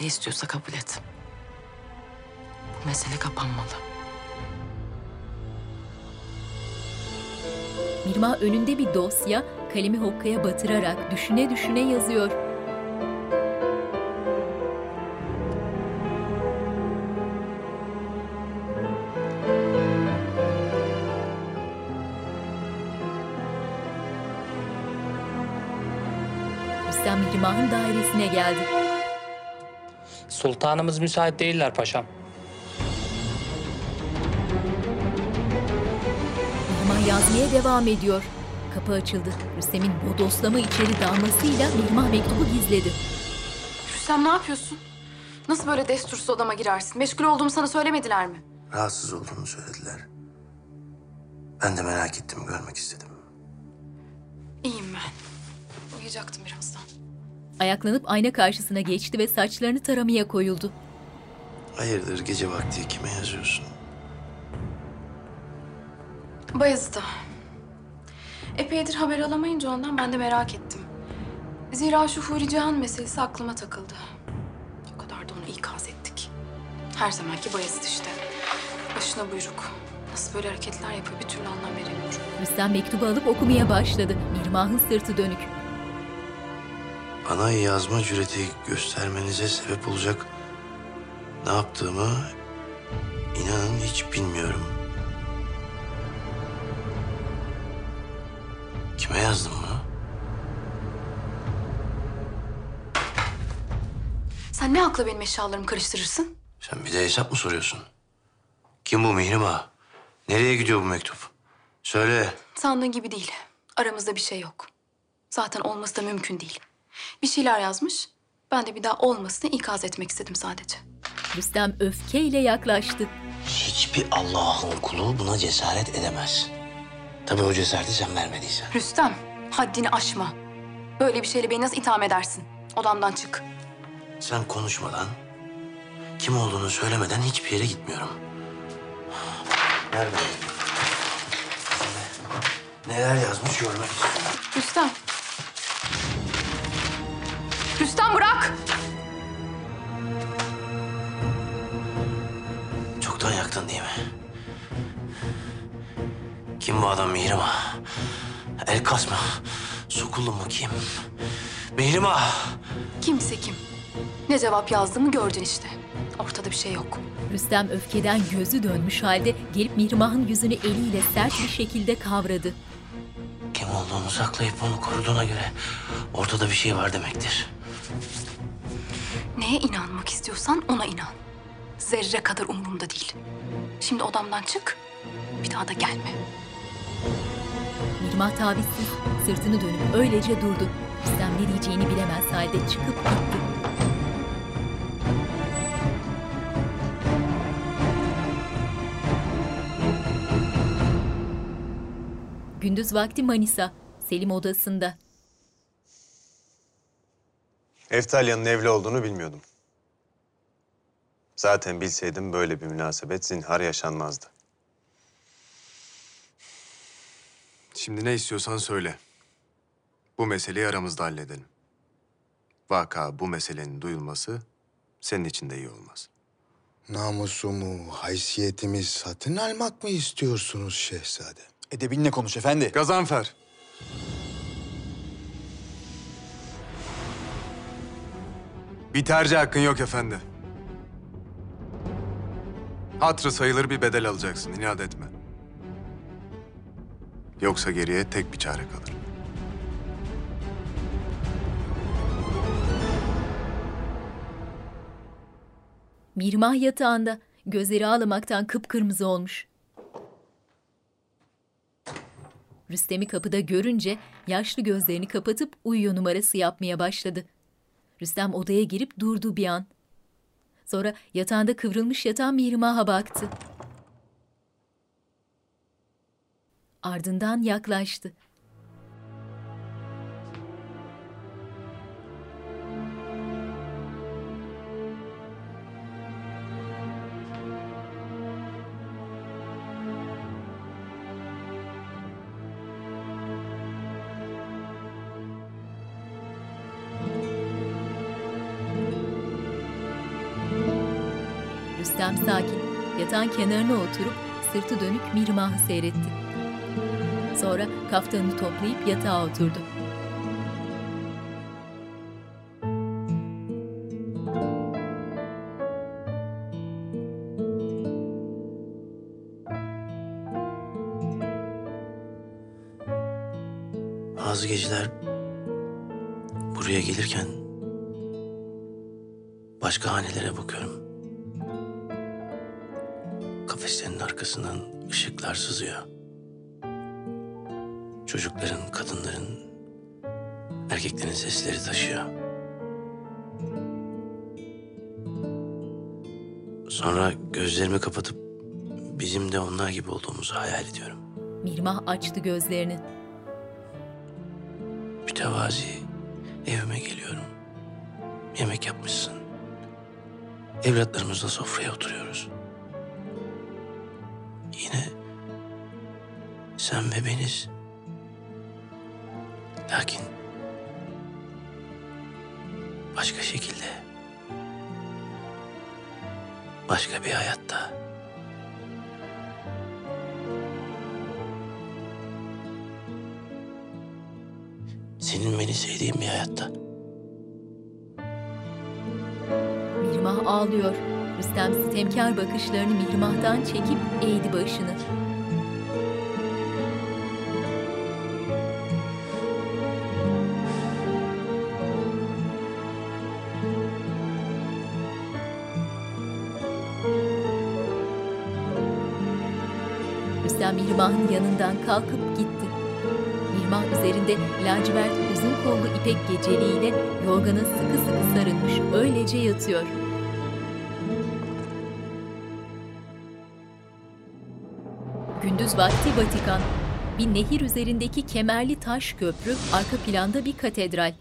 Ne istiyorsa kabul et. Bu mesele kapanmalı. Mirma önünde bir dosya, kalemi hokkaya batırarak düşüne düşüne yazıyor. Rüstem Mihrimah'ın dairesine geldi. Sultanımız müsait değiller paşam. Yazmaya devam ediyor. Kapı açıldı. Rüstem'in bodoslama içeri dalmasıyla Mihrimah mektubu gizledi. Rüstem ne yapıyorsun? Nasıl böyle destursuz odama girersin? Meşgul olduğumu sana söylemediler mi? Rahatsız olduğunu söylediler. Ben de merak ettim, görmek istedim. İyiyim ben. Uyuyacaktım birazdan. Ayaklanıp ayna karşısına geçti ve saçlarını taramaya koyuldu. Hayırdır gece vakti kime yazıyorsun? Bayezid'e. Epeydir haber alamayınca ondan ben de merak ettim. Zira şu Huri Cihan meselesi aklıma takıldı. O kadar da onu ikaz ettik. Her zamanki Bayezid işte. Başına buyruk. Nasıl böyle hareketler yapıyor bir türlü anlam veremiyorum. Rüstem mektubu alıp okumaya başladı. Mirmah'ın sırtı dönük. Bana yazma cüreti göstermenize sebep olacak ne yaptığımı inanın hiç bilmiyorum. Kime yazdım bunu? Sen ne akla benim eşyalarımı karıştırırsın? Sen bir de hesap mı soruyorsun? Kim bu Mihrim Ağa? Nereye gidiyor bu mektup? Söyle. Sandığın gibi değil. Aramızda bir şey yok. Zaten olması da mümkün değil. Bir şeyler yazmış. Ben de bir daha olmasını ikaz etmek istedim sadece. Rüstem öfkeyle yaklaştı. Hiçbir Allah'ın kulu buna cesaret edemez. Tabii o cesareti sen vermediysen. Rüstem, haddini aşma. Böyle bir şeyle beni nasıl itham edersin? Odamdan çık. Sen konuşmadan, kim olduğunu söylemeden hiçbir yere gitmiyorum. Nerede? Neler yazmış görmek istiyorum. Rüstem. Rüstem bırak! Çoktan yaktın değil mi? Kim bu adam Mihrim Ağa? El kasma. Sokullu mu kim? Mihrim Ağa! Kimse kim? Ne cevap yazdığımı gördün işte. Ortada bir şey yok. Rüstem öfkeden gözü dönmüş halde gelip Mirmah'ın yüzünü eliyle sert bir şekilde kavradı. Kim olduğunu saklayıp onu koruduğuna göre ortada bir şey var demektir. Neye inanmak istiyorsan ona inan. Zerre kadar umurumda değil. Şimdi odamdan çık, bir daha da gelme. Mirmah tavizsiz sırtını dönüp öylece durdu. Rüstem ne diyeceğini bilemez halde çıkıp gitti. Gündüz vakti Manisa, Selim odasında. Eftalya'nın evli olduğunu bilmiyordum. Zaten bilseydim böyle bir münasebet zinhar yaşanmazdı. Şimdi ne istiyorsan söyle. Bu meseleyi aramızda halledelim. Vaka bu meselenin duyulması senin için de iyi olmaz. Namusumu, haysiyetimi satın almak mı istiyorsunuz şehzadem? Edebinle konuş efendi. Gazanfer. Bir tercih hakkın yok efendi. Hatrı sayılır bir bedel alacaksın, inat etme. Yoksa geriye tek bir çare kalır. Mirmah yatağında, gözleri ağlamaktan kıpkırmızı olmuş. Rüstem'i kapıda görünce yaşlı gözlerini kapatıp uyuyor numarası yapmaya başladı. Rüstem odaya girip durdu bir an. Sonra yatağında kıvrılmış yatan Mirmah'a baktı. Ardından yaklaştı. Rüstem sakin, yatağın kenarına oturup sırtı dönük Mirmah'ı seyretti. Sonra kaftanını toplayıp yatağa oturdu. Bazı geceler buraya gelirken başka hanelere bakıyorum. Kafeslerin arkasından ışıklar sızıyor. Çocukların, kadınların, erkeklerin sesleri taşıyor. Sonra gözlerimi kapatıp bizim de onlar gibi olduğumuzu hayal ediyorum. Mirmah açtı gözlerini. Mütevazi evime geliyorum. Yemek yapmışsın. Evlatlarımızla sofraya oturuyoruz. Yine sen ve beniz. Lakin başka şekilde Başka bir hayatta. Senin beni sevdiğin bir hayatta. Mihrimah ağlıyor. Rüstem sitemkar bakışlarını Mihrimah'tan çekip eğdi başını. Rüstem Mihrimah'ın yanından kalkıp gitti. Mihrimah üzerinde lacivert uzun kollu ipek geceliğiyle yorgana sıkı sıkı sarılmış öylece yatıyor. Gündüz vakti Vatikan. Bir nehir üzerindeki kemerli taş köprü, arka planda bir katedral.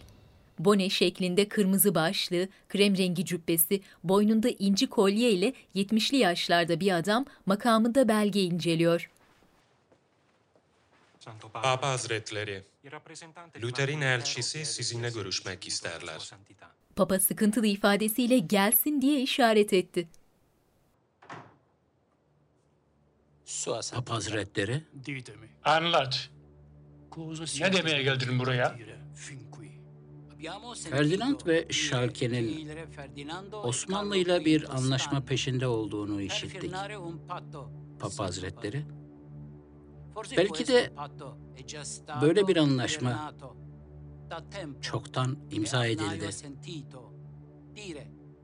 Bone şeklinde kırmızı başlığı, krem rengi cübbesi, boynunda inci kolye ile 70'li yaşlarda bir adam makamında belge inceliyor. Papa Hazretleri, Luther'in elçisi sizinle görüşmek isterler. Papa sıkıntılı ifadesiyle gelsin diye işaret etti. Papa Hazretleri, Anlat. Ne demeye geldin buraya? Ferdinand ve Şalke'nin Osmanlı ile bir anlaşma peşinde olduğunu işittik. Papa Hazretleri, belki de böyle bir anlaşma çoktan imza edildi.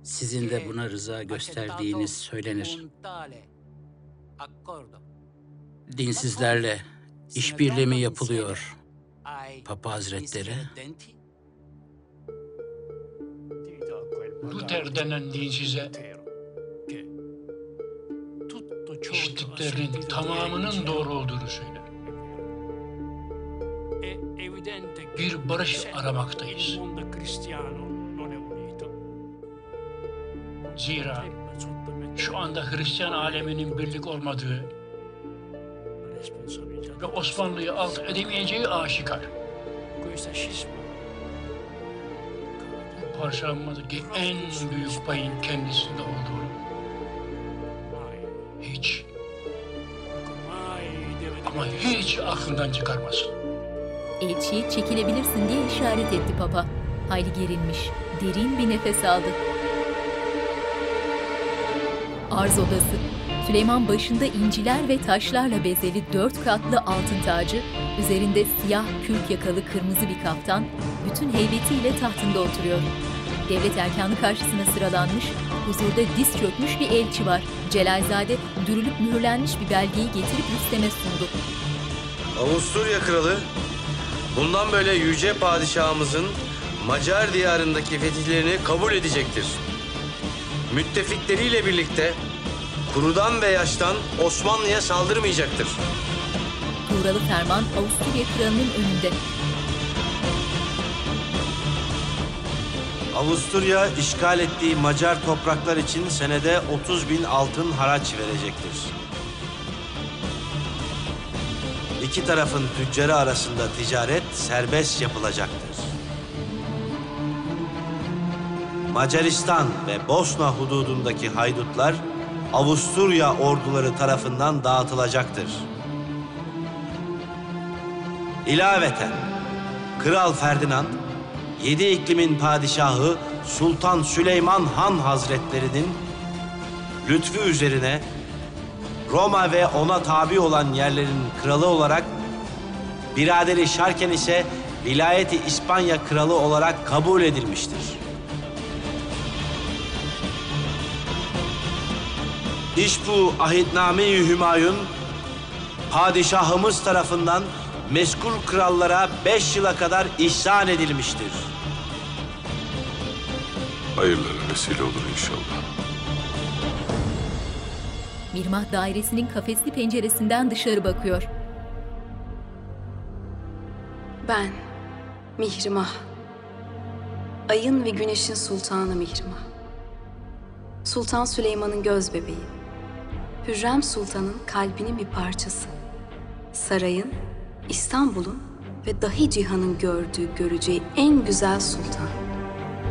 Sizin de buna rıza gösterdiğiniz söylenir. Dinsizlerle işbirliği mi yapılıyor Papa Hazretleri? Luther denen dinsize işittiklerinin tamamının doğru olduğunu söyle. Bir barış aramaktayız. Zira şu anda Hristiyan aleminin birlik olmadığı ve Osmanlı'yı alt edemeyeceği aşikar. Bu parçalanmadaki en büyük payın kendisinde olduğunu hiç ama hiç aklından çıkarmasın. Elçiye çekilebilirsin diye işaret etti Papa. Hayli gerilmiş, derin bir nefes aldı. Arz odası. Süleyman başında inciler ve taşlarla bezeli dört katlı altın tacı, üzerinde siyah kürk yakalı kırmızı bir kaftan, bütün heybetiyle tahtında oturuyor. Devlet erkanı karşısına sıralanmış, huzurda diz çökmüş bir elçi var. Celalzade dürülüp mühürlenmiş bir belgeyi getirip Rüstem'e sundu. Avusturya kralı bundan böyle yüce padişahımızın Macar diyarındaki fetihlerini kabul edecektir. Müttefikleriyle birlikte kurudan ve yaştan Osmanlı'ya saldırmayacaktır. Tuğralı ferman Avusturya kralının önünde. Avusturya işgal ettiği Macar topraklar için senede 30 bin altın haraç verecektir. İki tarafın tüccarı arasında ticaret serbest yapılacaktır. Macaristan ve Bosna hududundaki haydutlar Avusturya orduları tarafından dağıtılacaktır. İlaveten Kral Ferdinand, yedi iklimin padişahı Sultan Süleyman Han Hazretlerinin lütfu üzerine Roma ve ona tabi olan yerlerin kralı olarak biraderi Şarken ise vilayeti İspanya kralı olarak kabul edilmiştir. İş bu ahitname-i Hümayun padişahımız tarafından meskul krallara beş yıla kadar ihsan edilmiştir. Hayırlara vesile olur inşallah. Mirmah dairesinin kafesli penceresinden dışarı bakıyor. Ben Mihrimah. Ayın ve güneşin sultanı Mihrimah. Sultan Süleyman'ın göz bebeği. Hürrem Sultan'ın kalbinin bir parçası. Sarayın, İstanbul'un ve dahi cihanın gördüğü, göreceği en güzel sultan.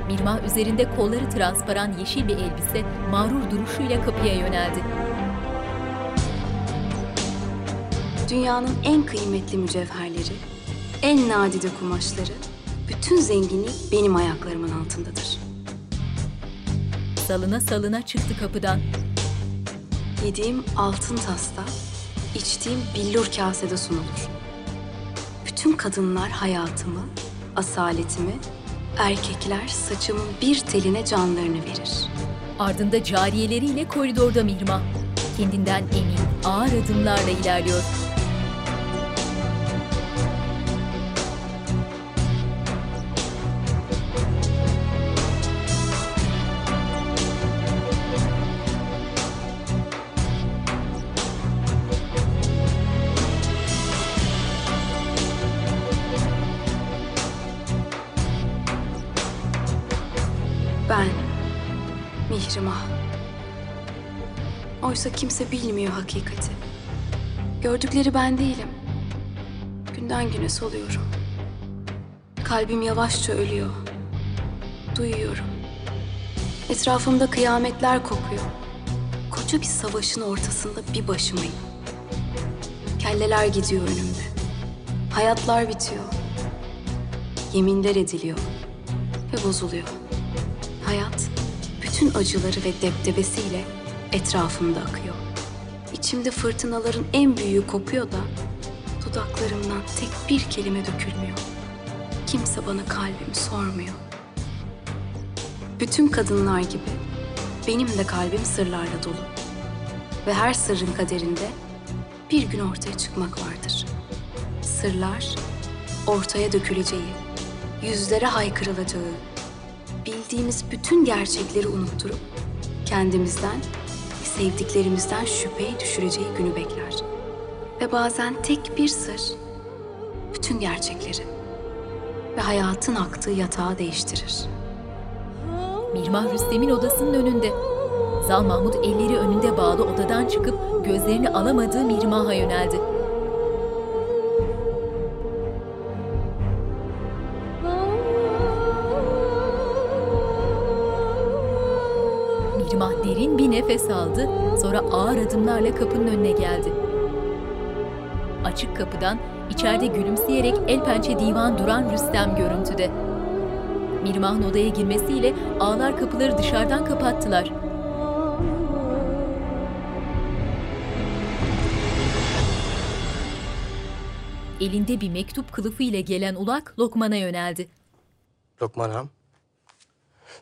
Mirmah üzerinde kolları transparan yeşil bir elbise mağrur duruşuyla kapıya yöneldi. Dünyanın en kıymetli mücevherleri, en nadide kumaşları, bütün zenginlik benim ayaklarımın altındadır. Salına salına çıktı kapıdan. Yediğim altın tasta, içtiğim billur kasede sunulur. Bütün kadınlar hayatımı, asaletimi, erkekler saçımın bir teline canlarını verir. Ardında cariyeleriyle koridorda Mirmah. Kendinden emin, ağır adımlarla ilerliyor. Oysa kimse bilmiyor hakikati. Gördükleri ben değilim. Günden güne soluyorum. Kalbim yavaşça ölüyor. Duyuyorum. Etrafımda kıyametler kopuyor. Koca bir savaşın ortasında bir başımayım. Kelleler gidiyor önümde. Hayatlar bitiyor. Yeminler ediliyor ve bozuluyor. Hayat bütün acıları ve deptebesiyle etrafımda akıyor. İçimde fırtınaların en büyüğü kopuyor da dudaklarımdan tek bir kelime dökülmüyor. Kimse bana kalbimi sormuyor. Bütün kadınlar gibi benim de kalbim sırlarla dolu. Ve her sırrın kaderinde bir gün ortaya çıkmak vardır. Sırlar ortaya döküleceği, yüzlere haykırılacağı, bildiğimiz bütün gerçekleri unutturup kendimizden sevdiklerimizden şüpheye düşüreceği günü bekler. Ve bazen tek bir sır bütün gerçekleri ve hayatın aktığı yatağı değiştirir. Mirmah Rüstem'in odasının önünde. Zal Mahmut elleri önünde bağlı odadan çıkıp gözlerini alamadığı Mirmah'a yöneldi. Nefes aldı, sonra ağır adımlarla kapının önüne geldi. Açık kapıdan içeride gülümseyerek el pençe divan duran Rüstem görüntüde. Mirmah'ın odaya girmesiyle ağlar kapıları dışarıdan kapattılar. Elinde bir mektup kılıfı ile gelen ulak Lokman'a yöneldi. Lokman Ağam.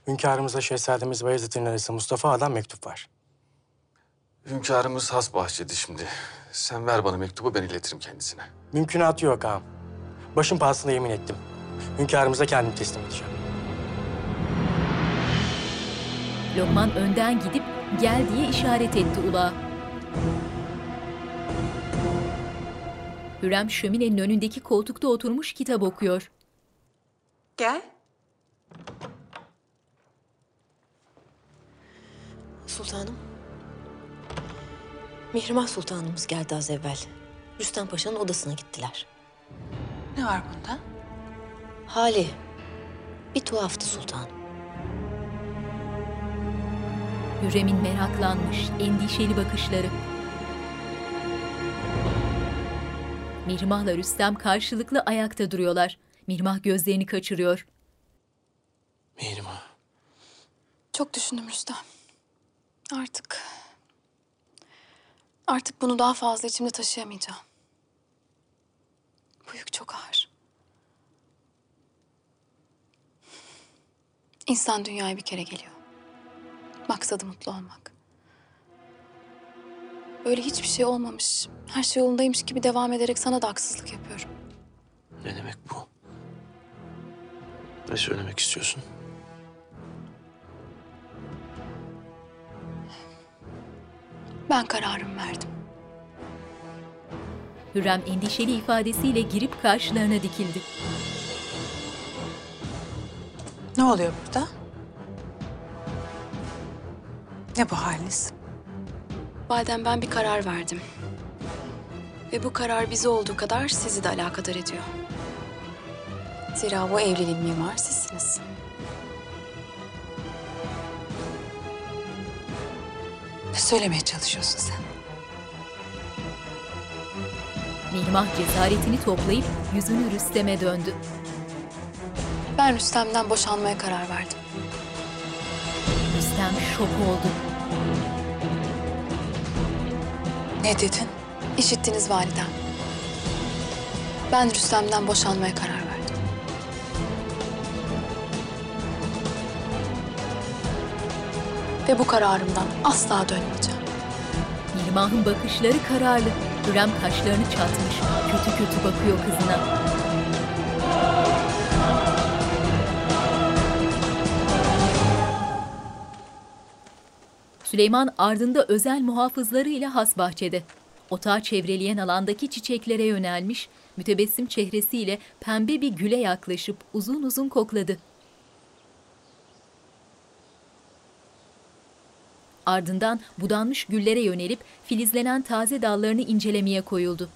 Hünkârımıza Şehzademiz Bayezid'in arası Mustafa Ağa'dan mektup var. Hünkârımız has bahçedi şimdi. Sen ver bana mektubu ben iletirim kendisine. Mümkünatı yok ağam. Başım pahasına yemin ettim. Hünkârımıza kendimi teslim edeceğim. Lokman önden gidip gel diye işaret etti ulağa. Hürrem şöminenin önündeki koltukta oturmuş kitap okuyor. Gel. Sultanım. Mihrimah Sultanımız geldi az evvel. Rüstem Paşa'nın odasına gittiler. Ne var bunda? Hali bir tuhaftı sultanım. Hürrem'in meraklanmış, endişeli bakışları. Mirmah'la Rüstem karşılıklı ayakta duruyorlar. Mirmah gözlerini kaçırıyor. Mihrimah. Çok düşündüm Rüstem. Artık... Artık bunu daha fazla içimde taşıyamayacağım. Bu yük çok ağır. İnsan dünyaya bir kere geliyor. Maksadı mutlu olmak. Böyle hiçbir şey olmamış, her şey yolundaymış gibi devam ederek sana da haksızlık yapıyorum. Ne demek bu? Ne söylemek istiyorsun? Ben kararımı verdim. Hürrem endişeli ifadesiyle girip karşılarına dikildi. Ne oluyor burada? Ne bu haliniz? Validem ben bir karar verdim. Ve bu karar bizi olduğu kadar sizi de alakadar ediyor. Zira bu evliliğin mimarı sizsiniz. Ne söylemeye çalışıyorsun sen? Mihrimah cesaretini toplayıp yüzünü Rüstem'e döndü. Ben Rüstem'den boşanmaya karar verdim. Rüstem şok oldu. Ne dedin? İşittiniz validem. Ben Rüstem'den boşanmaya karar verdim. Ve bu kararımdan asla dönmeyeceğim. Mihrimah'ın bakışları kararlı. Hürrem kaşlarını çatmış. Kötü kötü bakıyor kızına. Süleyman ardında özel muhafızlarıyla has bahçede. Otağı çevreleyen alandaki çiçeklere yönelmiş, mütebessim çehresiyle pembe bir güle yaklaşıp uzun uzun kokladı. Ardından budanmış güllere yönelip filizlenen taze dallarını incelemeye koyuldu.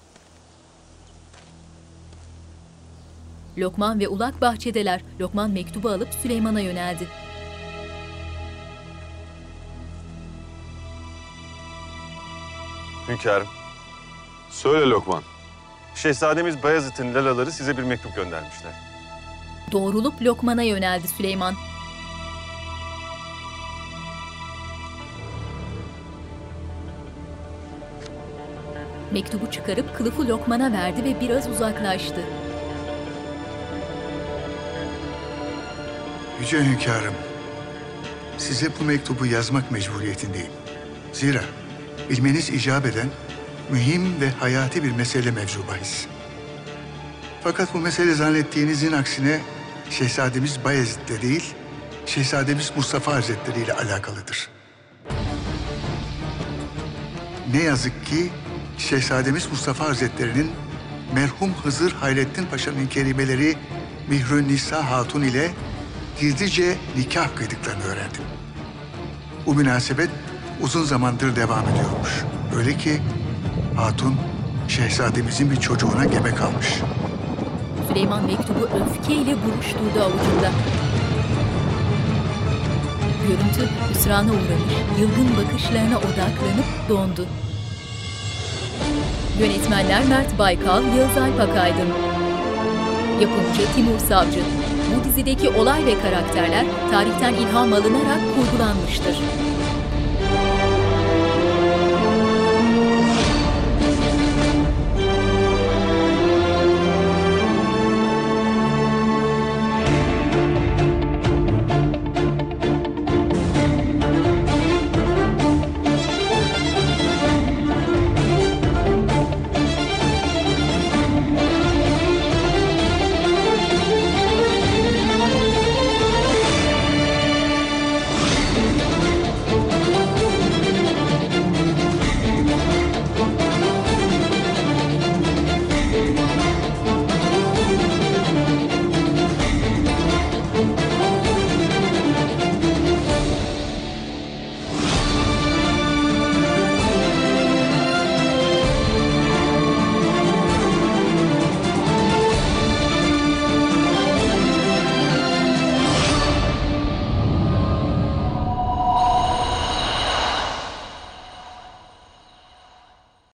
Lokman ve Ulak bahçedeler. Lokman mektubu alıp Süleyman'a yöneldi. Hünkârım. Söyle Lokman. Şehzademiz Bayezid'in lalaları size bir mektup göndermişler. Doğrulup Lokman'a yöneldi Süleyman. Mektubu çıkarıp kılıfı Lokman'a verdi ve biraz uzaklaştı. Yüce hünkârım, size bu mektubu yazmak mecburiyetindeyim. Zira bilmeniz icap eden mühim ve hayati bir mesele mevzu. Fakat bu mesele zannettiğinizin aksine Şehzademiz Bayezid'le değil, Şehzademiz Mustafa Hazretleri ile alakalıdır. Ne yazık ki Şehzademiz Mustafa Hazretleri'nin merhum Hızır Hayrettin Paşa'nın kerimeleri Mihrün Nisa Hatun ile gizlice nikah kıydıklarını öğrendim. Bu münasebet uzun zamandır devam ediyormuş. Öyle ki Hatun şehzademizin bir çocuğuna gebe kalmış. Süleyman mektubu öfkeyle buruşturdu avucunda. Görüntü hüsrana uğramış, yılgın bakışlarına odaklanıp dondu. Yönetmenler Mert Baykal, Yağız Alp Akaydın. Yapımcı Timur Savcı. Bu dizideki olay ve karakterler tarihten ilham alınarak kurgulanmıştır.